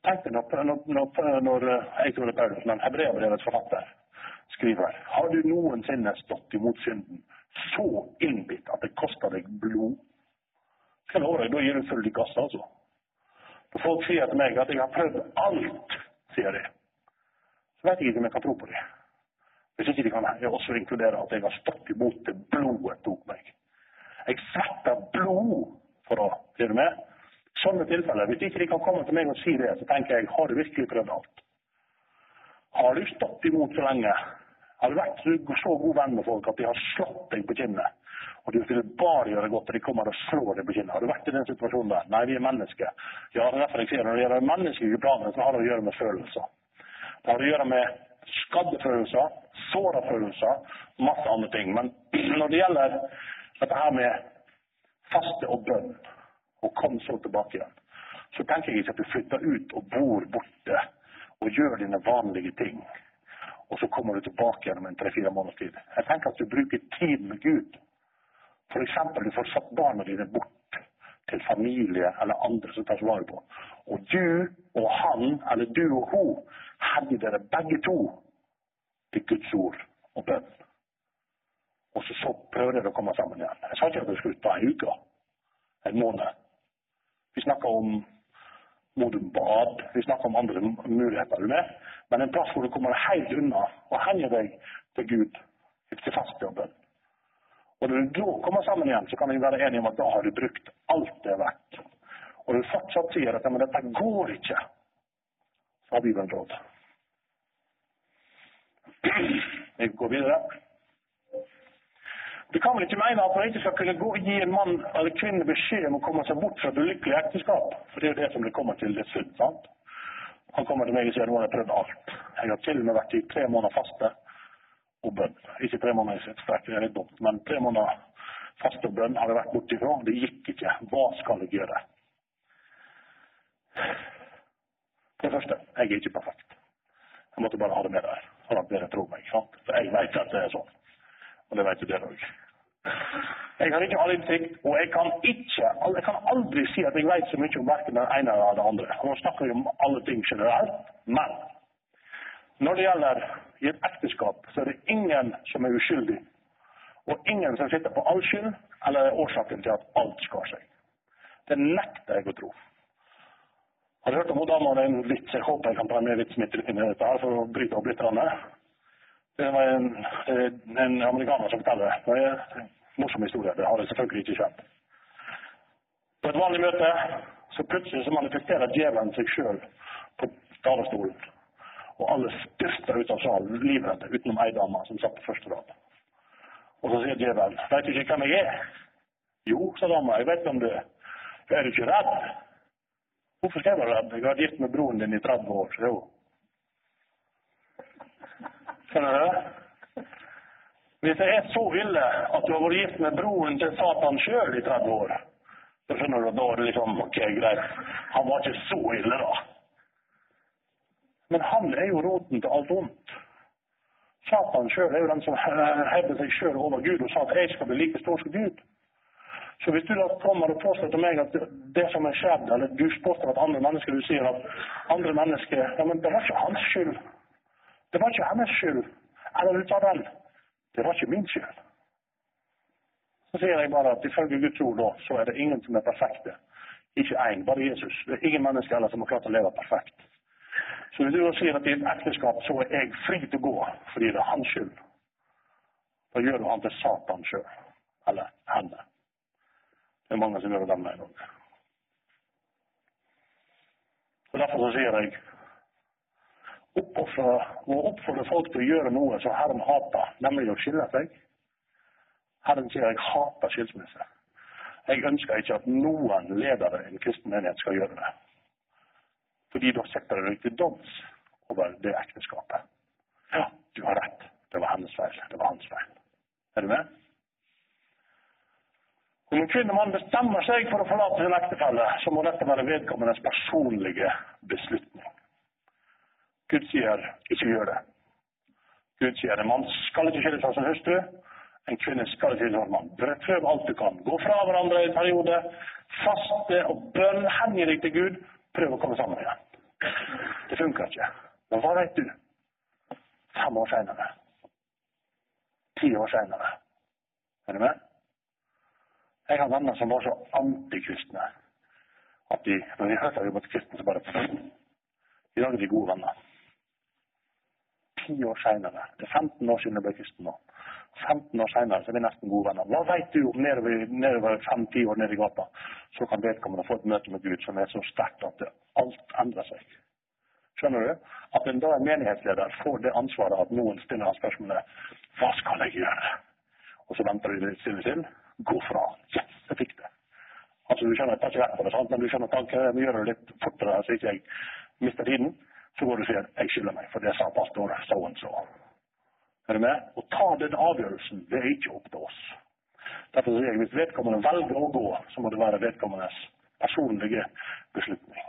Tenk deg når, når, når jeg tror det er Paulus, men hebreerbrevets forfatter skriver Har du noensinne stått imot synden så innbitt at det koster deg blod? Skal jeg love deg, da gir du full i kassa, altså. Når folk sier til meg at jeg har prøvd alt, sier de, så vet jeg ikke om jeg kan tro på dem. Hvis ikke de kan også inkludere at jeg har stått imot det blodet tok meg. Jeg svetter blod for å du med? Sånne tilfeller. Hvis ikke de kan komme til meg og si det, så tenker jeg har du virkelig prøvd alt? Har du stått imot så lenge? Har du vært så god venn med folk at de har slått deg på kinnet? Og du vil bare gjøre godt, og de kommer og slår deg på kinnet. Har du vært i den situasjonen der? Nei, vi er mennesker. Ja, det er derfor jeg sier når det gjelder menneskelige planer, så har det å gjøre med følelser. Det har å gjøre med skadde følelser, såra følelser, masse andre ting. Men når det gjelder dette her med faste og bønn, og kom så tilbake igjen, så tenker jeg ikke at du flytter ut og bor borte og gjør dine vanlige ting, og så kommer du tilbake igjen om en tre-fire måneders tid. Jeg tenker at du bruker tid med Gud. F.eks. du får satt barna dine bort til familie eller andre som tar vare på. Og du og han, eller du og hun, henger dere begge to til Guds ord og bønn. Og så, så prøver dere å komme sammen igjen. Jeg sa ikke at det skulle ta en uke, en måned. Vi snakker om Modum Bad, vi snakker om andre muligheter. med? Men en plass hvor du kommer helt unna og henger deg til Gud til faste og bønn. Og når du da kommer sammen igjen, så kan vi være enige om at da har du brukt alt det verdt. Og du fortsatt sier at men dette går ikke, så har Bibelen råd. Vi går videre. Du kan vel ikke mene at man ikke skal kunne gå, gi en mann eller kvinne beskjed om å komme seg bort fra et ulykkelig ekteskap? For det er jo det som det kommer til til slutt. sant? Han kommer til meg og sier nå har jeg prøvd alt. Jeg har til og med vært i tre måneder faste og bønn. Ikke tre måneder i strekk, det er litt dumt, men tre måneder fast og bønn har jeg vært borti fra. Det gikk ikke. Hva skal jeg gjøre? Det første, jeg er ikke perfekt. Jeg måtte bare ha det med der, sånn at dere tror meg. sant? For jeg vet at det er sånn. Og det vet dere òg. Jeg har ikke all innsikt, og jeg kan ikke, jeg kan aldri si at jeg vet så mye om verken det ene eller det andre. Nå snakker vi om alle ting generelt, men når det gjelder i et ekteskap, så er det ingen som er uskyldig. Og ingen som sitter på all skyld, eller er årsaken til at alt skar seg. Det nekter jeg å tro. Har du hørt om hun dama med en vits? Jeg håper jeg kan ta med vitsen mitt inn i dette her for å bryte opp litt. Det var en, en amerikaner som forteller det. Det er en morsom historie. Det har jeg selvfølgelig ikke skjedd. På et vanlig møte så plutselig så manifesterer djevelen seg sjøl på talerstolen. Og alle styrta ut av salen livredde, utenom ei dame som satt på første rad. Og så sier djevelen, 'Veit du ikke hvem jeg er?' 'Jo', sa dama, 'jeg vet hvem du er'. 'Er du ikke redd?' 'Hvorfor skal jeg være redd? Jeg har vært gift med broren din i 30 år.' sier hun. Skjønner du? Hvis det er så ille at du har vært gift med broren til Satan sjøl i 30 år, så skjønner du at da er det liksom OK, greit. Han var ikke så ille, da. Men han er jo roten til alt ondt. Satan sjøl er jo den som hevder seg sjøl over Gud og sa at jeg skal bli like stor som Gud. Så hvis du da kommer og påstår til meg at det som er skjedd, eller du påstår at andre mennesker Du sier at andre mennesker Ja, men det var ikke hans skyld. Det var ikke hennes skyld. Eller ut av den. Det var ikke min skyld. Så sier jeg bare at ifølge Guds ord da, så er det ingen som er perfekte. Ikke én, bare Jesus. Det er ingen mennesker heller som har klart å leve perfekt. Så hvis du da sier at i et ekteskap så er jeg fri til å gå fordi det er hans skyld, da gjør du han til Satan sjøl. Eller henne. Det er mange som gjør det den veien òg. Derfor så sier jeg oppofre og oppfordre folk til å gjøre noe som Herren hater, nemlig å skille seg. Herren sier jeg hater skilsmisse. Jeg ønsker ikke at noen ledere i en kristen menighet skal gjøre det. Fordi da setter dere til doms over det ekteskapet. Ja, du har rett. Det var hennes feil. Det var hans feil. Er du med? Om en kvinne mann bestemmer seg for å forlate sin ektefelle, så må dette være vedkommendes personlige beslutning. Gud sier ikke gjør det. Gud sier en mann skal ikke skilles fra sin hustru. En kvinne skal ikke skilles fra mann. Prøv alt du kan. Gå fra hverandre i en periode. Faste og bønn. Hengi deg til Gud. Prøv å komme sammen igjen. Det funker ikke. Men hva vet du? Fem år seinere. Ti år seinere. Er du med? Jeg har venner som var så antikristne at de, når de hørte jeg var kristen, så bare dag er de gode venner. Ti år seinere. Det er 15 år siden jeg ble kristen nå. 15 år senere så er vi nesten gode venner. Hva veit du om nedover, nedover fem-ti år nede i gata? Så kan vedkommende få et møte med Gud som er så sterkt at alt endrer seg. Skjønner du? At en da en menighetsleder får det ansvaret at noen stiller spørsmålet Hva skal jeg gjøre? Og så venter de litt stille til gå fra. Yes, jeg fikk det. Altså, du skjønner, jeg tar ikke rett på det, sant? men du skjønner at Vi gjør det litt fortere så ikke jeg mister tiden. Så går du og sier jeg skylder meg, for det sa pastor så og så. Er du med? Å ta den avgjørelsen, det er ikke opp til oss. Derfor sier jeg hvis vedkommende velger å gå, så må det være vedkommendes personlige beslutning.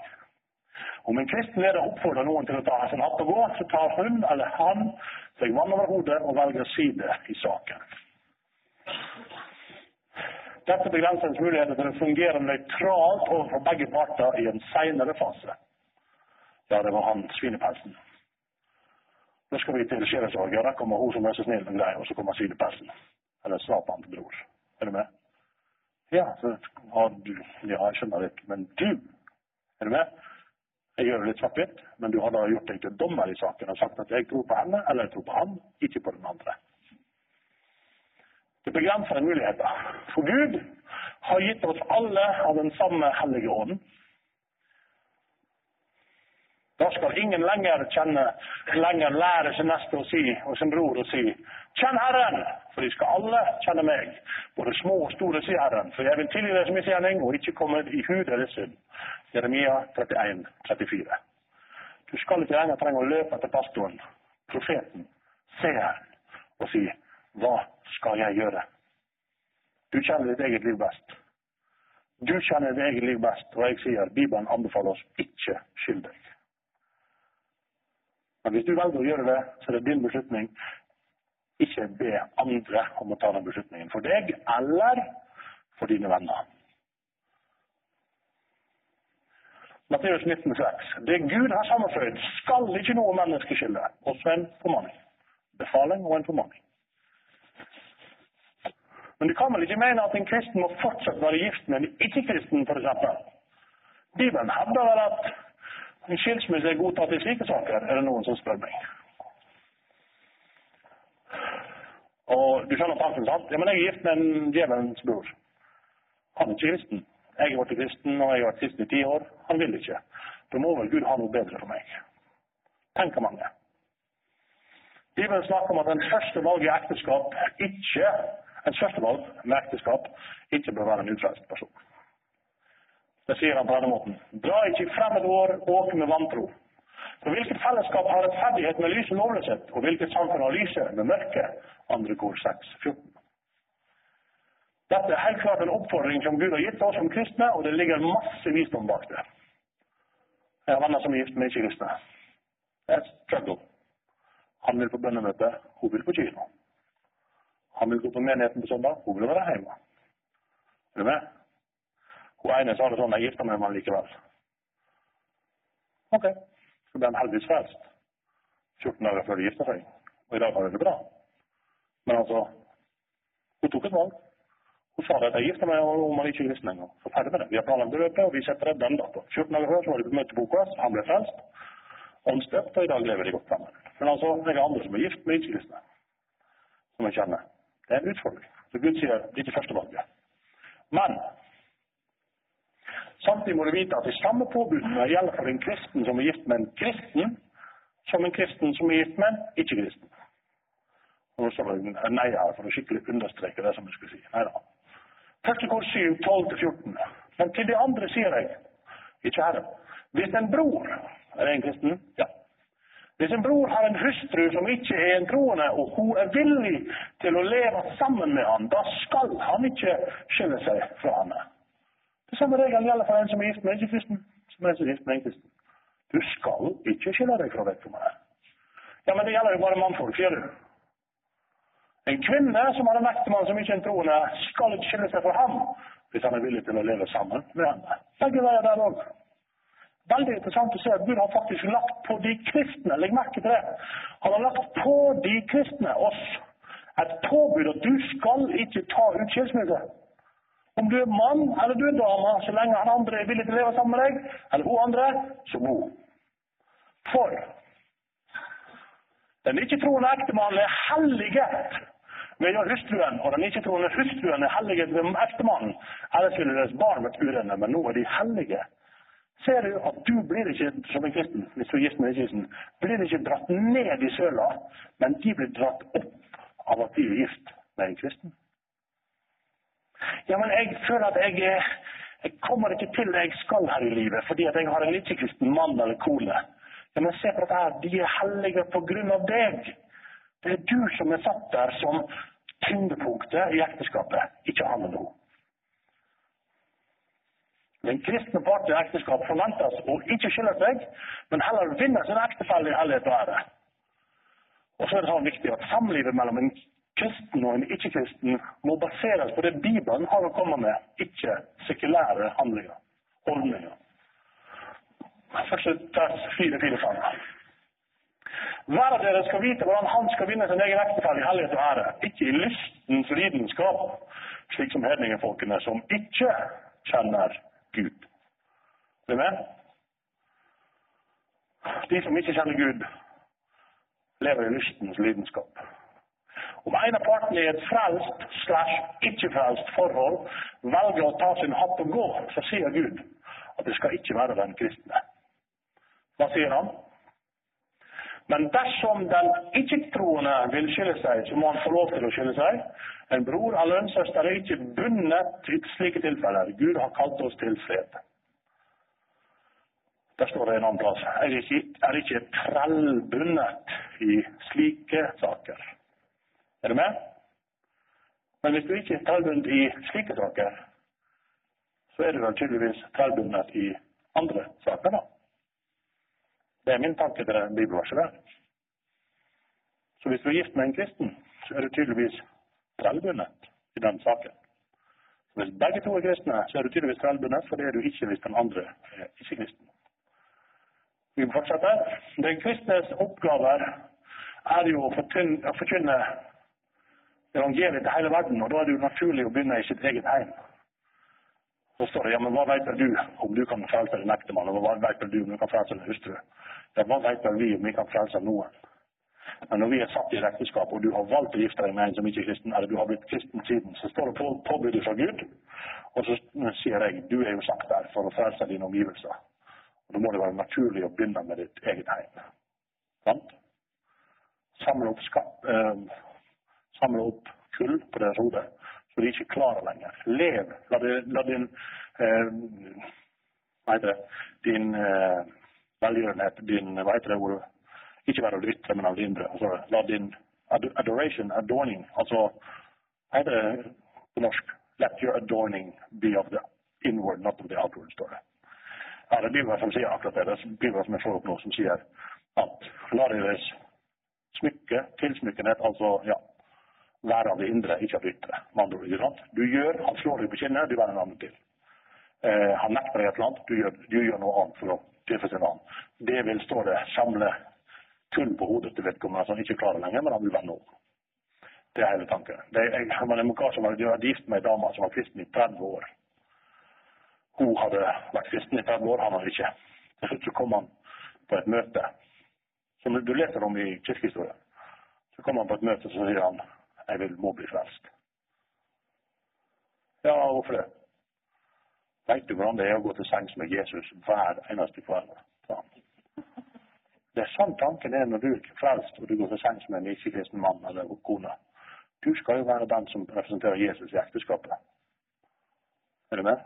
Om en kristen leder oppfordrer noen til å ta sin hatt og gå, så tar hun eller han seg vann over hodet og velger side i saken. Dette begrenser ens muligheter til å fungere nøytralt overfor begge parter i en seinere fase. Ja, det var han svinepelsen. Nå skal vi til sjelesorg. Ja, der kommer hun som er så snill og grei, og så kommer svinepelsen. Eller Satan til bror. Er du med? Ja, så har du Ja, jeg skjønner det, men du Er du med? Jeg gjør det litt svart-hvitt, men du har da gjort deg til dommer i saken og sagt at jeg tror på henne, eller jeg tror på han, ikke på den andre. Det begrenser muligheter. For Gud har gitt oss alle av den samme hellige ånden. Da skal ingen lenger kjenne, lenger lære sin neste å si, og sin bror å si 'Kjenn Herren', for de skal alle kjenne meg. Både små og store, sier Herren, for jeg vil tilgi deres misgjerning og ikke komme i hu deres synd. Jeremia 31, 34. Du skal ikke lenger trenge å løpe etter pastoren, profeten, seeren, og si hva skal jeg gjøre? Du kjenner ditt eget liv best. Du kjenner ditt eget liv best, og jeg sier Bibelen anbefaler oss ikke skyld deg. Men hvis du velger å gjøre det, så er det din beslutning. Ikke be andre om å ta den beslutningen for deg eller for dine venner. Matteus 19,6. Det Gud har sammenføyd, skal ikke noe menneske skille. Også en formaning. Befaling og en formaning. Men du kan vel ikke mene at en kristen må fortsatt være gift med en ikke-kristen, f.eks.? Bibelen hevder vel at en skilsmisse er godtatt i slike saker, er det noen som spør meg. Og du skjønner tanken, sant? Ja, men jeg er gift med en djevelens bror. Han er ikke kristen. Jeg har vært kristen, og jeg har vært kristen i ti år. Han vil ikke. Da må vel Gud ha noe bedre for meg. Tenker mange. Bibelen snakker om at den første valg i ekteskap ikke en førstevalg med ekteskap ikke bør være en utreist person. Det sier han på denne måten. Dra ikke i fremmedår, åk med vantro. For hvilket fellesskap har rettferdighet med lys og lovløshet, og hvilket samfunn har lyset med mørke? Andre kor 6, 14. Dette er helt klart en oppfordring som Gud har gitt oss som kristne, og det ligger masse visdom bak det. Jeg har venner som er gift med ikke-kristne. Det er et struggle. Han vil på bønnemøte, hun vil på kino. Han vil gå på menigheten på søndag, hun vil være hjemme. Er du med? Hun ene sa det sånn jeg gifter meg med ham likevel. Ok. Så ble han heldigvis frelst 14 dager før de gifta seg. Og i dag har hun det bra. Men altså Hun tok et valg. Hun sa at jeg gifter meg om han ikke er kristen engang. Så ferdig med det. Vi har planlagt bryllupet, og vi setter det den datoen. 14 dager før så var de på møte på OKS, han ble frelst. Åndsdøpt, og i dag lever de godt sammen. Men altså, jeg har andre som er gift med ikke-kristne. Som jeg kjenner. Det er en utfordring. Så Gud sier det er ikke førstevalget. Men samtidig må du vite at de samme påbudene gjelder for en kristen som er gift med en kristen, som en kristen som er gift, med en ikke kristen. Og nå står det nei her for å skikkelig understreke det som jeg skulle si. Nei da. Første kors 7, 12-14. Men til de andre sier jeg, ikke herre, hvis en bror er en kristen, ja. Hvis en bror har en hustru som ikke er en troende, og hun er villig til å leve sammen med han, da skal han ikke skille seg fra henne. Det samme regelen gjelder for en som er gift med en ikke-kristen, som er gift med en kristen. Du skal ikke skille deg fra vedkommende. Ja, men det gjelder jo bare mannfolk, sier du. En kvinne som har en ektemann som ikke er en troende, skal ikke skille seg fra ham hvis han er villig til å leve sammen med henne. Begge veier der òg. Veldig interessant å se at Gud har faktisk lagt på de kristne legg merke til det, han har lagt på de kristne oss et påbud at du skal ikke ta ut skilsmisse. Om du er mann eller du er dame, så lenge han andre er villig til å leve sammen med deg, eller hun andre, så bo. For den ikke-troende ektemannen er helliget ved hustruen, og den ikke-troende hustruen er helliget ved ektemannen. Ellers ville deres barn vært urene, men nå er de hellige. Ser du at du blir ikke, som en kristen, hvis du er gift med en kristen, blir ikke dratt ned i søla, men de blir dratt opp av at de er gift med en kristen. Ja, men jeg føler at jeg, jeg kommer ikke til det jeg skal her i livet, fordi at jeg har en ikke-kristen mann eller kone. Ja, men se på dette her, de er hellige på grunn av deg. Det er du som er satt der som tyngdepunktet i ekteskapet, ikke han eller hun. Den kristne part i ekteskap forventes å ikke skille seg, men heller vinne sin ektefelle i hellighet og ære. Og så er det sånn viktig at samlivet mellom en kristen og en ikke-kristen må baseres på det Bibelen har å komme med, ikke sekulære handlinger, ordninger. Første vers 4-4-5. Hver av dere skal vite hvordan han skal vinne sin egen ektefelle i hellighet og ære, ikke i lystens lidenskap, slik som hedningefolkene som ikke kjenner Gud. Er du med? De som ikke kjenner Gud, lever i lystens lidenskap. Om en av partene i et frelst slash ikke-frelst forhold velger å ta sin hatt og gå, så sier Gud at det skal ikke være den kristne. Hva sier han? Men dersom den ikke-troende vil skille seg, så må han få lov til å skille seg. En bror eller en søster er ikke bundet i slike tilfeller. Gud har kalt oss til fred. Der står det en annen plass. Er ikke, er ikke trellbundet i slike saker. Er du med? Men hvis du ikke er trellbundet i slike saker, så er du vel tydeligvis trellbundet i andre saker, da. Det er min tanke til det bibelverset der. Så hvis du er gift med en kristen, så er du tydeligvis trellbundet i den saken. Hvis begge to er kristne, så er du tydeligvis trellbundet, for det er du ikke hvis den andre er ikke kristen. Vi fortsetter. Den kristnes oppgaver er jo å forkynne evangeliet til hele verden, og da er det jo naturlig å begynne i sitt eget hjem. Så står det ja, men hva vet du om du kan frelse en ektemann, og hva vet du om du kan frelse en hustru? Ja, hva vet vi om vi kan frelse noen? Men når vi er satt i et ekteskap, og du har valgt å gifte deg med en som ikke er kristen, eller du har blitt kristen siden, så står det på påbudet fra Gud, og så sier jeg du er jo sagt der for å frelse dine omgivelser. Og Da må det være naturlig å begynne med ditt eget hjem. Sant? Samle opp, skatt, eh, samle opp kull på deres hode, så de ikke klarer lenger. Lev. La, det, la din eh, heter det? Din eh, velgjørenhet, din Hva heter det ordet? Ikke være av ytre, men av det indre. Altså, la din adoration, adorning Altså, hva heter det på norsk? Let your adorning be of the inward, not of the outward, står det. Ja, det er Bibelen som sier akkurat det. Det er Bibelen som jeg får opp nå, som sier at la deres smykke, tilsmykkenhet, altså ja, være av det indre, ikke av det ytre. Andre ikke sant? Du gjør, han slår deg på kinnet, du vender en annen til. Eh, han nekter deg et eller annet, du gjør, du gjør noe annet for å tilfredsstille annen. Det vil, stå det, samle kun på hodet til vedkommende som ikke klarer lenger, men han vil vende om. Det er hele tanken. Det er, jeg, men en kar som hadde gift med ei dame som var kristen i 30 år. Hun hadde vært kristen i 30 år, han hadde ikke. Til slutt så kom han på et møte, som du leser om i kirkehistorien. Så kom han på et møte, så sier han jeg vil må bli frelst. Ja, hvorfor det? Veit du hvordan det er å gå til sengs med Jesus hver eneste kveld? Det er sånn tanken er når du er frelst og du går til sengs med en ikke-kristen mann eller kone. Du skal jo være den som representerer Jesus i ekteskapet. Er du med?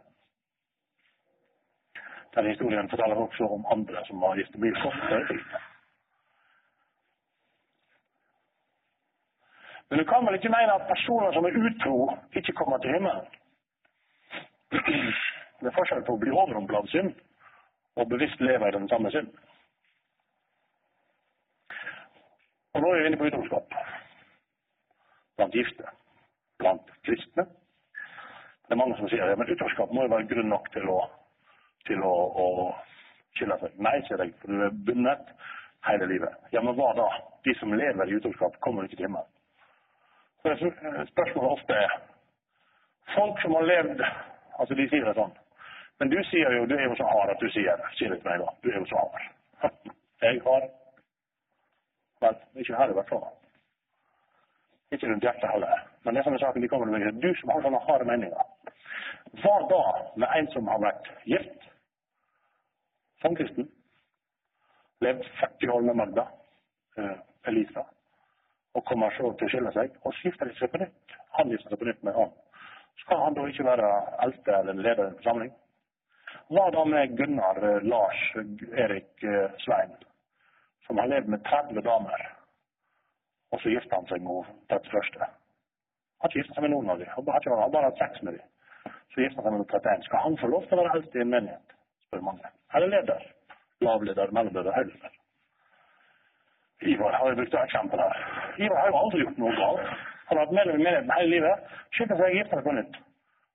Den historien forteller også om andre som har gift mye kortere Men du kan vel ikke mene at personer som er utro, ikke kommer til himmelen? Det er forskjell på å bli overrumpla av synd og bevisst leve i den samme synd. Og nå er vi inne på utroskap blant gifte, blant kristne. Det er mange som sier ja, utroskap må jo være grunn nok til å, til å, å skille seg. Nei, sier jeg, for du er bundet hele livet. Ja, men hva da? De som lever i utroskap, kommer ikke til himmelen. Spørsmålet ofte er Folk som har levd Altså, de sier det sånn. Men du sier jo Du er jo så hard at du sier det. Si det til meg, da. Du er jo så hard. Jeg har Vel, ikke her i hvert fall. Ikke rundt hjertet heller. Men det som er saken, de kommer meg. Du som har sånne harde meninger. Hva da med en som har vært gift samkristen. Levd 40 år med Magda, eh, Elisa, og kommer så til å skille seg, og skifter seg på nytt. Han gifter seg på nytt med han. Skal han da ikke være eldste eller leder i en forsamling? Hva da med Gunnar, eh, Lars, Erik, eh, Svein, som har levd med 30 damer, og så gifter han seg med 31. Han har ikke gifta seg med noen av dem, han har bare hatt sex med dem. Så gifter han seg med 31. Skal han få lov til å være eldst i en menighet? spør mange. Eller leder? Lavleder, mellomleder, høyleder? Ivar har jo brukt et eksempel her. Ivar har jo aldri gjort noe galt. Han har vært medlem i menigheten hele livet. Skylder seg gifte seg på nytt.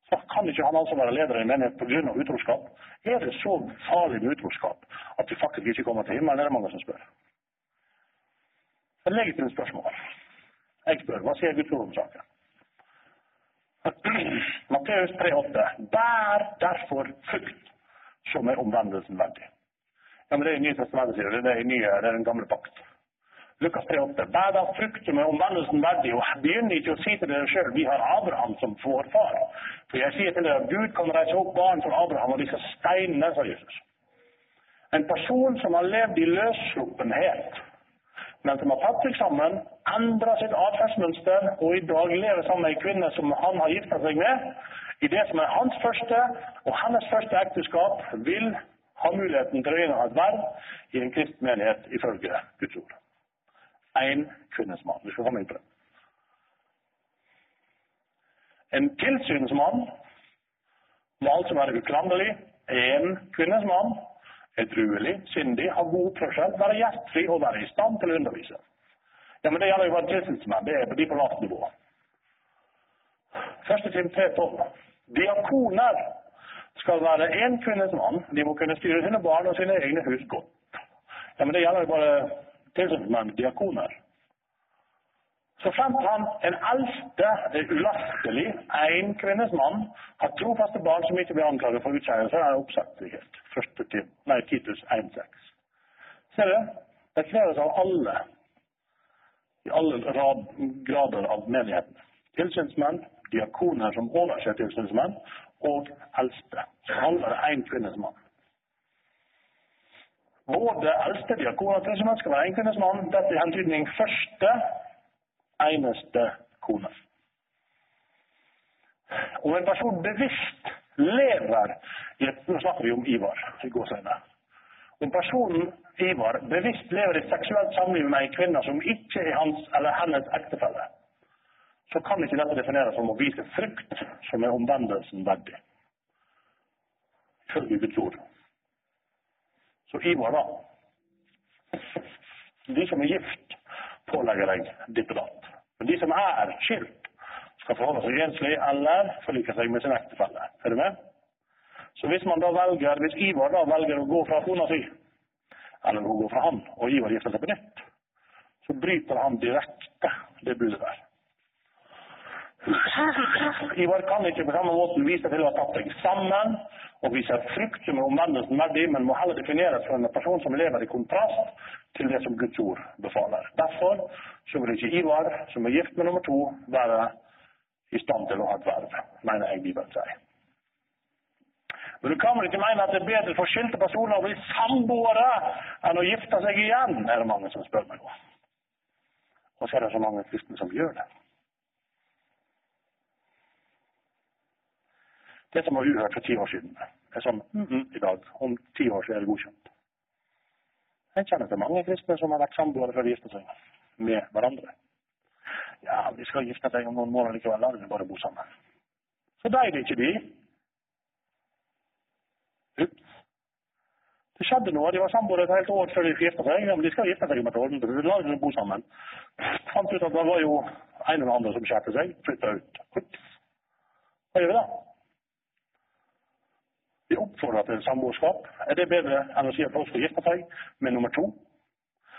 Så kan ikke han altså være leder i en menighet pga. utroskap? Er det så farlig med utroskap at vi faktisk ikke kommer til himmelen? Er det mange som spør. Et legitimt spørsmål. Jeg spør hva sier Guds ord om saken? Matteus 3,8. Bær derfor frukt som er omvendelsen verdig. Ja, men Det er i Nye testamentet, sier du. Det er, nye, det er den gamle pakt. Lukas 3,8. Vær da frukt som er omvendelsen verdig, og begynn ikke å si til dere sjøl vi har Abraham som vår far. For jeg sier til dere at Gud kan reise opp barn for Abraham og disse steinene, sa Jesus. En person som har levd i løssluppenhet, men som har tatt seg sammen, endra sitt atferdsmønster og i dag lever sammen med ei kvinne som han har gifta seg med, i det som er hans første og hennes første ekteskap, vil ha muligheten til å inneha et verv i en kristen menighet ifølge Guds ord én kvinnesmann. Du skal komme inn på det. En tilsynsmann må altså være uklanderlig, en kvinnesmann, edruelig, sindig, ha god oppførsel, være gjestfri og være i stand til å undervise. Ja, men Det gjelder jo bare tilsynsmenn. Det er de på lavt nivå. Første time 3.12. Diakoner skal være én kvinnes mann. De må kunne styre sine barn og sine egne hus godt. Ja, men Det gjelder jo bare tilsynsmenn, diakoner. Så fant han en eldste ulastelig, én kvinnes mann, har trofaste barn som ikke blir anklaget for utskeielse, er oppsettlighet. Første til, nei, Titus 1,6. Ser du? Det kreves av alle, i alle rad, grader av menigheten. Tilsynsmenn, diakoner som overser tilsynsmenn, og eldste. Så alle er én kvinnes mann. Både eldste diakon og testament skal være enkvinnes mann. Dette er hentydning første, eneste kone. Om en person bevisst lever i et, Nå snakker vi om Ivar i går. Om personen Ivar bevisst lever i seksuelt samliv med en kvinne som ikke er hans eller hennes ektefelle, så kan ikke dette defineres som å vise frykt som er omvendelsen verdig. Ifølge Guds ord. Så Ivar, da. De som er gift, pålegger deg ditt og datt. Men de som er skilt, skal forholde seg enslig eller forlike seg med sin ektefelle. Er du med? Så hvis man da velger, hvis Ivar da velger å gå fra kona si, eller å gå fra han, og Ivar gifter seg på nytt, så bryter han direkte det budet der. Ivar kan ikke på samme måten vise til å ha tatt seg sammen og vise frykt som er omvendelsen verdig, men må heller defineres som en person som lever i kontrast til det som Guds ord befaler. Derfor så vil ikke Ivar, som er gift med nummer to, være i stand til å ha et verv, mener jeg Bibelen sier. Men du kan vel ikke mene at det er bedre for skilte personer å bli samboere enn å gifte seg igjen, er det mange som spør meg om. Og så er det så mange kristne som gjør det. Det som var uhørt for ti år siden, er sånn mm -hmm, i dag. Om ti år så er det godkjent. Jeg kjenner til mange kristne som har vært samboere før de gifta seg med hverandre. Ja, de skal gifte seg om noen måneder likevel. La dem bare bo sammen. Så det ikke de. Ups. Det skjedde noe. De var samboere et helt år før de gifta seg. Men de skal gifte seg om et år. La dem bo sammen. Fant ut at det var jo en eller andre som skjærte seg. Flytta ut. Ups. Hva gjør vi da? De oppfordrer til samboerskap. Er det bedre enn å si at folk skal gifte seg med nummer to?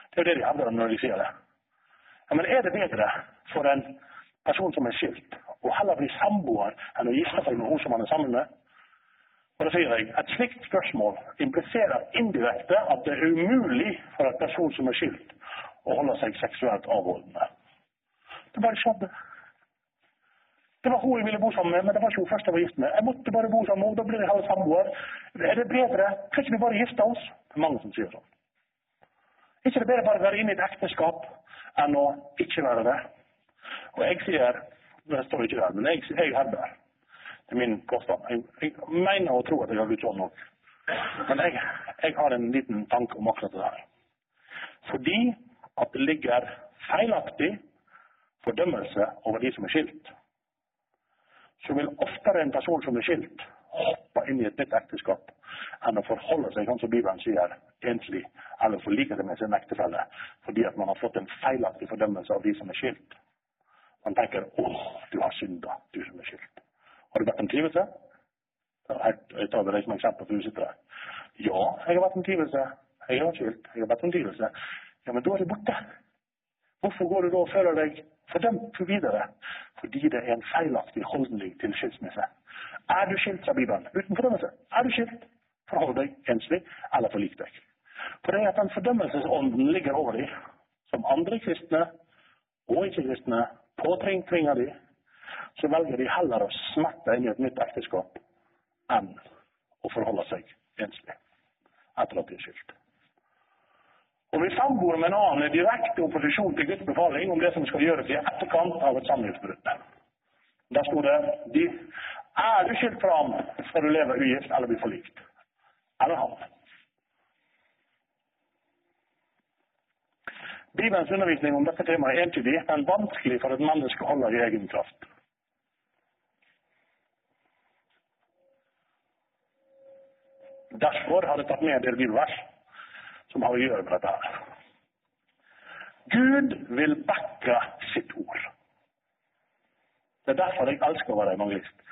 Det er jo det de hevder når de sier det. Ja, men er det bedre for en person som er skilt, å heller bli samboer enn å gifte seg med hun som han er sammen med? Og da sier jeg, Et slikt spørsmål impliserer indirekte at det er umulig for en person som er skilt, å holde seg seksuelt avholdende. Det bare skjedde. Det var hun jeg ville bo sammen med, men det var ikke hun først jeg var gift med. Jeg måtte bare bo sammen med henne, da blir jeg halve samboer. Er det bedre? Kan ikke vi bare gifte oss? Det er mange som sier sånn. Er ikke det bedre bare å være inne i et ekteskap enn å ikke være det? Og jeg sier Jeg står ikke der, men jeg, jeg hevder Det er min påstand. Jeg, jeg, mener og tror at jeg har Guds ånd nok. Men jeg, jeg har en liten tanke om akkurat det her. Fordi at det ligger feilaktig fordømmelse over de som er skilt så vil oftere en person som er skilt, hoppe inn i et nytt ekteskap enn å forholde seg, sånn som Bibelen sier, enslig eller forlike det med sin ektefelle fordi at man har fått en feilaktig fordømmelse av de som er skilt. Man tenker 'Å, du har synda, du som er skilt'. Har du vært en trivelse? Jeg tar deg som eksempel, for du. Ja, jeg har vært en trivelse. Jeg har skilt. Jeg har vært en trivelse. Ja, men da er det borte. Hvorfor går du da og føler deg fordømt videre? Fordi det er en feilaktig holdning til skilsmisse. Er du skilt, fra Bibelen, uten fordømmelse, er du skilt, forhold deg enslig eller forlik deg. For det er at den fordømmelsesånden ligger over dem, som andre kristne og ikke-kristne påtvinger deg, så velger de heller å smette inn i et nytt ekteskap enn å forholde seg enslig etter at de er skilt. Og vi samboer med en annen er direkte opposisjon til Guds befaling om det som skal gjøres i etterkant av et samlivsbrudd. Der sto det de, Er du skilt fra ham, skal du leve ugift eller bli forlikt. Eller han. Bibelens undervisning om dette temaet er entydig, men vanskelig for et menneske å holde i egen kraft. Derfor har jeg tatt med en del bibelvers som har å gjøre med dette her. Gud vil backe sitt ord. Det er derfor jeg elsker å være evangelist.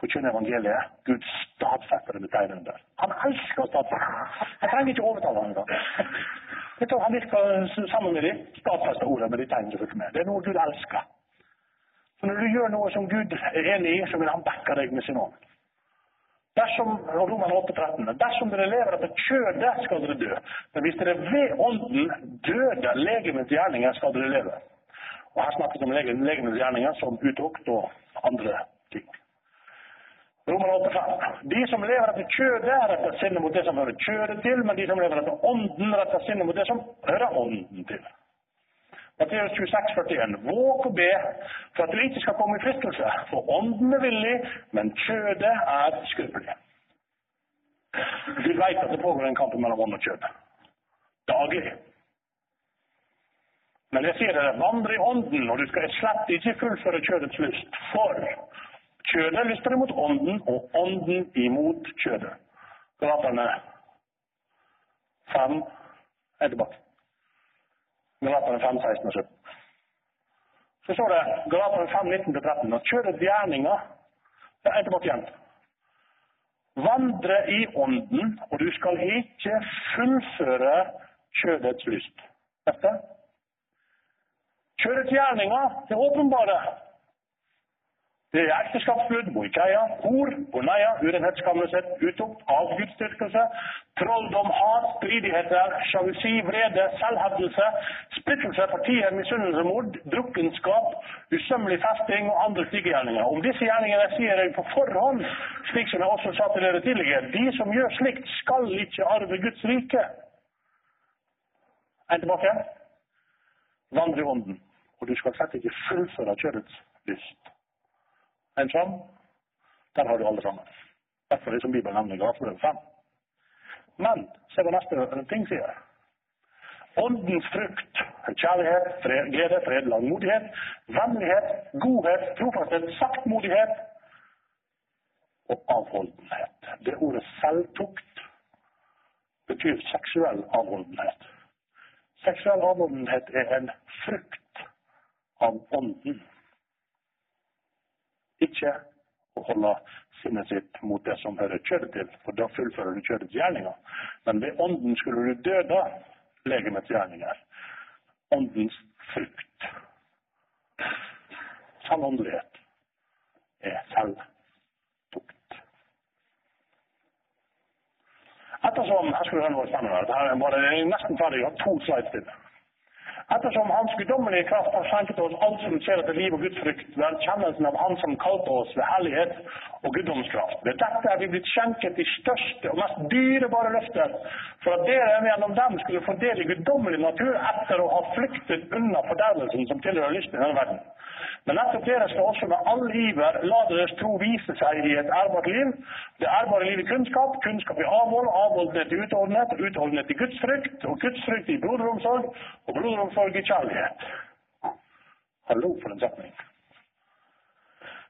Forkynne evangeliet. Gud stadfester det med tegnene der. Han elsker å stadfeste. Jeg trenger ikke overtale ham engang. Jeg tror han virker sammen med dem. Stadfester ordet med de tegnene som fulgte med. Det er noe Gud elsker. Så når du gjør noe som Gud er enig i, så vil han backe deg med sin ånd. Dersom, Roman 8, dersom dere lever etter kjødet, skal dere dø. Men hvis dere ved ånden døde legemets gjerninger, skal dere leve. Og Her snakkes det om legemets gjerninger som utukt og andre ting. Roman 8, 5. De som lever etter kjødet, retter sinnet mot det som hører kjødet til, men de som lever etter ånden, retter sinnet mot det som hører ånden til. Matteus 26, 41. Våg å be for at du ikke skal komme i fristelse, for ånden er villig, men kjødet er skrøpelig. Vi vet at det pågår en kamp mellom ånd og kjød. Daglig. Men jeg sier dere, vandre i ånden, og du skal slett ikke fullføre kjødets lyst. For kjødet lyster imot ånden, og ånden imot kjødet. Galaterne 5 er tilbake. Galaterne 5, 16 og 17. Så står det Galaterne 5, 19-13 Og kjøret gjerninger Det er tilbake igjen. Vandre i ånden, og du skal ikke fullføre kjødets lyst. Dette? Kjødets gjerninger, det åpenbare. Det er ekteskapsbrudd, boikeia, hor, bonaia, urenhetskammerset, utukt, avgudsdyrkelse, trolldom, hat, stridigheter, sjalusi, vrede, selvhevdelse, splittelse, partier, misunnelse, mord, drukkenskap, usømmelig festing og andre slike gjerninger. Om disse gjerningene sier jeg på forhånd, slik som jeg også sa til dere tidligere, de som gjør slikt, skal ikke arve Guds rike. En tilbake. Vandre i ånden. Og du skal slett ikke fullføre kjødets lyst. En sånn, der har du alle sammen. Derfor er det som Bibelen nevner Galaterbrevet 5. Men se hva neste ting sier. Åndens frukt kjærlighet, fred, glede, fred, langmodighet, vennlighet, godhet, trofasthet, saktmodighet og avholdenhet. Det ordet selvtukt betyr seksuell avholdenhet. Seksuell avholdenhet er en frukt av ånden. Ikke å holde sinnet sitt mot det som hører kjødet til, for da fullfører du kjødets gjerninger. Men ved ånden skulle du døde legemets gjerninger. Åndens frukt. Sann åndelighet er selvtukt. Ettersom Jeg skulle høre noe spennende. Dette er bare nesten ferdig. Jeg har to slides til. Ettersom Hans guddommelige kraft har skjenket oss alt som skjer etter liv og gudfrykt, ved erkjennelsen av Han som kalte oss ved hellighet og guddomskraft. Ved dette er vi blitt skjenket de største og mest dyrebare løfter, for at dere gjennom dem skulle få guddommelig natur etter å ha flyktet unna fordervelsen som tilhører lysten i denne verden. Men nettopp dere skal også med all iver la deres tro vise seg i et ærbart liv. Det ærbare liv i kunnskap, kunnskap i avhold, avholdenhet i utholdenhet, utholdenhet i gudsfrykt, og gudsfrykt i broderomsorg, og broderomsorg i kjærlighet. Hallo, for en setning.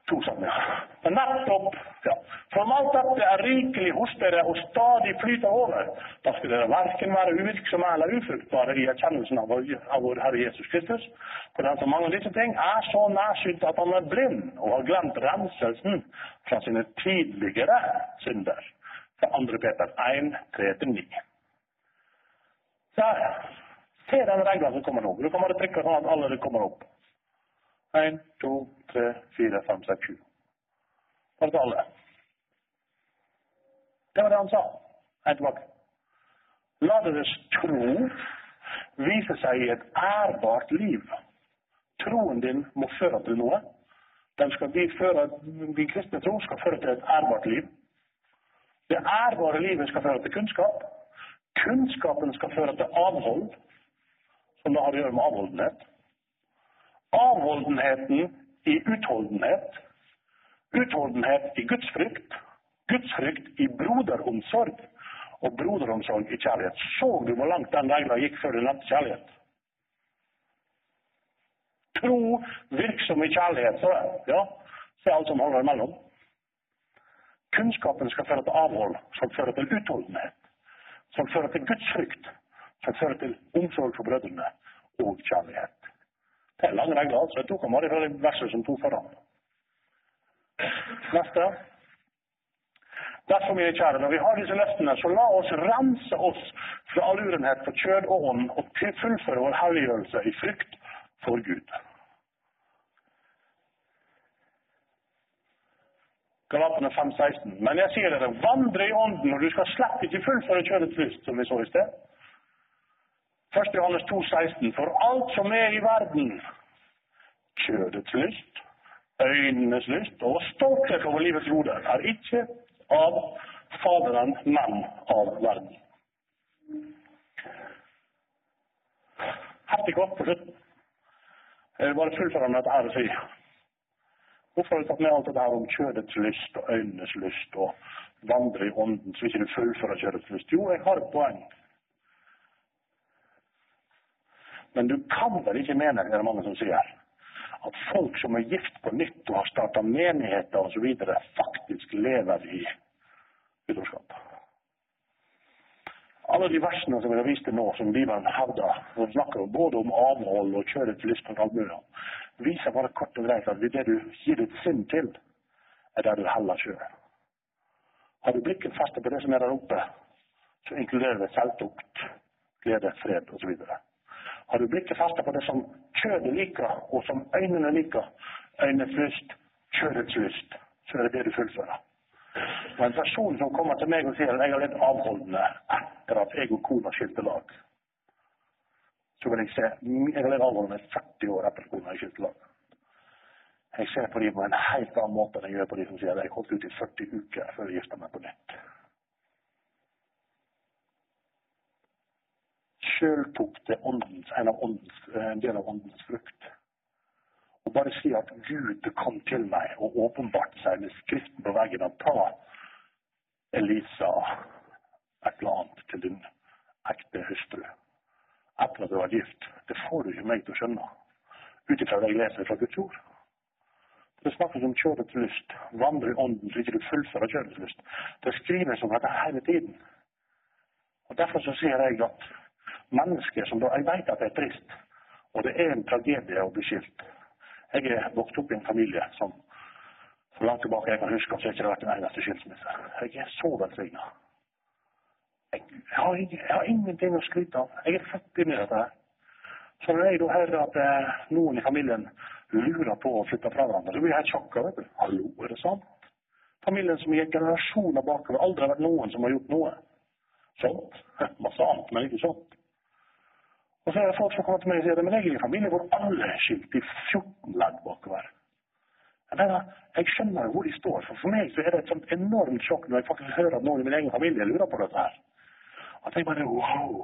Setninger. Men nettopp ja, For om alt dette er rikelig hos dere og stadig flyter over, da skal dere verken være uvirksomme eller ufruktbare i erkjennelsen av vår, Herre Jesus Kristus. For den som mangler disse ting, er så nærsynt at han er blind og har glemt renselsen fra sine tidligere synder. Fra 2. Peter 1, 3-9. Der. Se den regla som kommer nå. Du kan bare trykke sånn at alle kommer opp. 1, 2, 3, 4, 5, 6, 7. Var til alle. Det var det han sa. Jeg er tilbake. La deres tro vise seg i et ærbart liv. Troen din må føre til noe. Den skal bli føre, din kristne tro skal føre til et ærbart liv. Det ærbare livet skal føre til kunnskap. Kunnskapen skal føre til avhold, som det har å gjøre med avholdenhet. Avholdenheten i utholdenhet. Utholdenhet i gudsfrykt. Gudsfrykt i broderomsorg. Og broderomsorg i kjærlighet. Så du hvor langt den regla gikk før du nevnte kjærlighet? Tro virksom i kjærlighet, så ja, se alt som holder imellom. Kunnskapen skal føre til avhold, som fører til utholdenhet. Som fører til gudsfrykt, som fører til omsorg for brødrene og kjærlighet. Det er lange regler, så jeg tok ham bare fra det verset som tok foran. Neste. Derfor, mine kjære, når vi har disse løftene, så la oss rense oss fra all urenhet for kjød og ånd og fullføre vår helliggjørelse i frykt for Gud. Galaterne 5,16. Men jeg sier dere, vandre i ånden, og du skal slett ikke fullføre kjødets lyst, som vi så i sted. 1. Johannes 2, 16. For alt som er i verden, kjødets lyst, øynenes lyst og stolthet over livets gode, er ikke av Faderen, men av verden. Heftig kort på slutten. Jeg vil bare fullføre med dette her og si Hvorfor har du tatt med alt dette her om kjødets lyst og øynenes lyst og vandre i ånden, så ikke du fullfører kjødets lyst? Jo, jeg har et poeng. Men du kan vel ikke mene, det er mange som sier, at folk som er gift på nytt og har starta menigheter osv., faktisk lever i utroskap. Alle de versene som jeg har vist til nå, som Bibelen hevder, som snakker både om avhold og kjørets lyst og alt viser bare kort og greit at det du gir ditt sinn til, er der du heller sjøl. Har du blikket festet på det som er der oppe, så inkluderer det selvtukt, glede, fred osv. Har du blikket festet på det som kjødet liker, og som øynene liker, øynets lyst, kjødets lyst, så er det det du fullfører. Og en person som kommer til meg og sier at jeg er litt avholdende etter at jeg og kona skilte lag, så vil jeg se Jeg er litt avholdende 40 år etter at kona skilte lag. Jeg ser på dem på en helt annen måte enn jeg gjør på de som sier at jeg holdt ut i 40 uker før jeg gifta meg på nytt. Sjøl tok det åndens, en, åndens, en del av åndens frukt og bare si at Gud kom til meg og åpenbarte seg med Skriften på veggen og ta Elisa et eller annet til din ekte hustru etter at du var gift. Det får du ikke meg til å skjønne ut ifra det jeg leser fra Guds ord. Det snakkes om kjødets lyst. Vandre i ånden så ikke du fullfører kjødets lyst. Det skrives om dette hele tiden. Og Derfor så sier jeg at mennesker som da Jeg vet at det er trist, og det er en tragedie å bli skilt. Jeg er vokst opp i en familie som så langt tilbake jeg kan huske, så har ikke vært en eneste skilsmisse. Jeg er så velsigna. Jeg, jeg, jeg, har ingenting å skryte av. Jeg er født inn i dette. her. Så når jeg da hører at eh, noen i familien lurer på å flytte fra hverandre, så blir jeg helt sjokka. Hallo, er det sant? Familien som gikk generasjoner bakover. Aldri har vært noen som har gjort noe sånt. Masse annet, men ikke sånt. Og så er det folk som kommer til meg og sier men jeg er i en familie hvor alle er skilt i 14 ledd bakover. Jeg, mener, jeg skjønner hvor de står. For for meg så er det et sånt enormt sjokk når jeg faktisk hører at noen i min egen familie lurer på dette her. At jeg bare wow.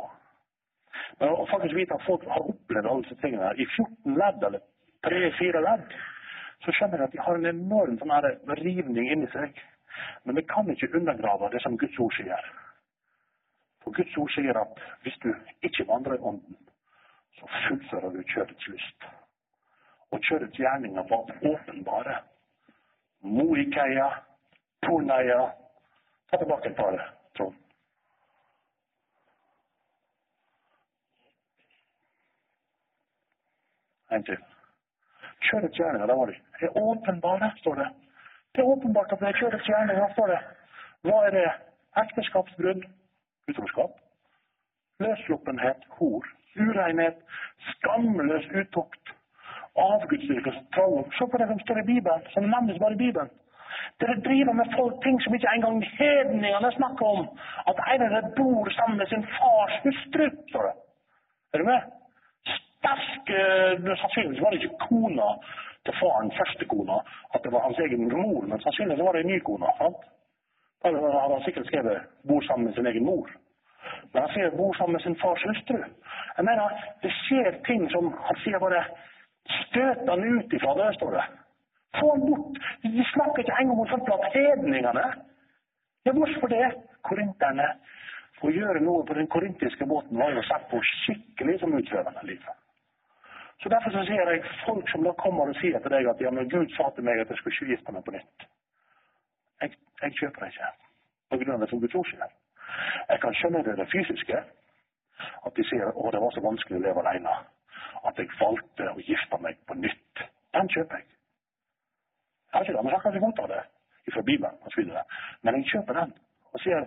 Men å faktisk vite at folk har opplevd alle disse tingene her i 14 ledd, eller 3-4 ledd, så skjønner jeg at de har en enorm sånn her rivning inni seg. Men det kan ikke undergrave det som Guds ord sier. For Guds ord sier at hvis du ikke vandrer i ånden, så fullfører du kjødets lyst. Og kjødets gjerninger var åpenbare. Moikeia, Torneia Ta tilbake et par, Trond. En til. Kjødets gjerninger, der var de. Er åpenbare, står det. Det er åpenbart at det er kjødets gjerninger, står det. Hva er det? Ekteskapsbrudd, utroskap, løssluppenhet, hor, urenhet, skamløs utukt, avgudsdyrkelse, trolldom. Se på det som står i Bibelen, som nevnes bare i Bibelen. Dere driver med folk ting som ikke engang hedningene snakker om. At en av dere bor sammen med sin fars hustru. Er du med? Sterke Sannsynligvis var det ikke kona til faren, første kona, at det var hans egen mor, men sannsynligvis var det en ny kone. Da hadde han sikkert skrevet 'bor sammen med sin egen mor'. Men han sier 'bor sammen med sin fars hustru'. Jeg mener, det skjer ting som han sier bare Støt han ut ifra det, står det. Få han bort. De snakker ikke engang om sånt blant hedningene. Ja, hvorfor det? Korinterne. Å gjøre noe på den korintiske båten var jo sett på skikkelig som utførende livet. Så Derfor så sier jeg folk som da kommer og sier til deg at ja, men Gud sa til meg at jeg skulle ikke gifte meg på nytt. Jeg, jeg kjøper det ikke på grunn av det som Guds ord sier. Jeg kan skjønne det, det fysiske. At de sier å, det var så vanskelig å leve alene. At jeg valgte å gifte meg på nytt. Den kjøper jeg. Jeg har ikke det, men jeg kan ikke godta det fra Bibelen osv. Men jeg kjøper den. Og sier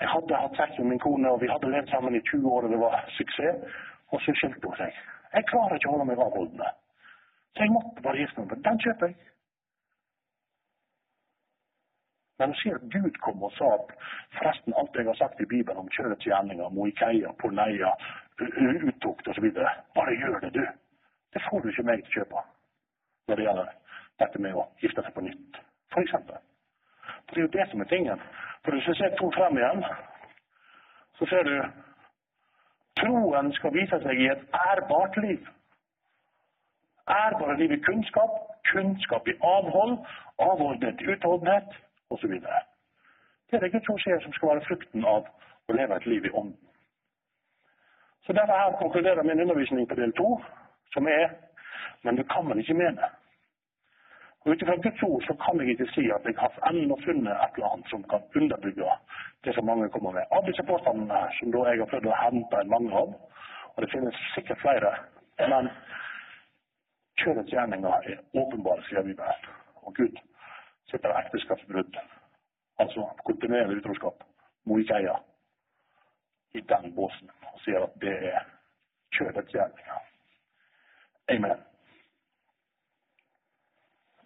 jeg hadde hatt sex med min kone, og vi hadde levd sammen i 20 år, og det var suksess. Og så skilte hun seg. Jeg klarer ikke å holde meg avholdende. Så jeg måtte bare gifte meg. Den kjøper jeg. Men du ser Gud kom og sa at forresten alt jeg har sagt i Bibelen om kjødets gjerninger, moikeia, porneia, uttukt osv. Bare gjør det, du. Det får du ikke meg til å kjøpe når det gjelder dette med å gifte seg på nytt, eksempel. For det er jo det som er tingen. For hvis du ser to frem igjen, så ser du troen skal vise seg i et ærbart liv. Ærbare liv i kunnskap, kunnskap i avhold, avholdenhet i utholdenhet, osv. Det er det Guds ord sier som skal være frukten av å leve et liv i ånden. Så Derfor her konkluderer min undervisning på del to, som er Men du kan vel ikke mene? Og Ut ifra Guds ord så kan jeg ikke si at jeg har ennå funnet et eller annet som kan underbygge det som mange kommer med. Av disse påstandene som da jeg har prøvd å hente en mange av, og det finnes sikkert flere, men kjødets gjerninger er åpenbare, sier Bibelen. Og Gud sitter ekteskapsbrudd, altså kontinuerlig utroskap, moikeia, i den båsen og sier at det er kjødets gjerninger. Amen.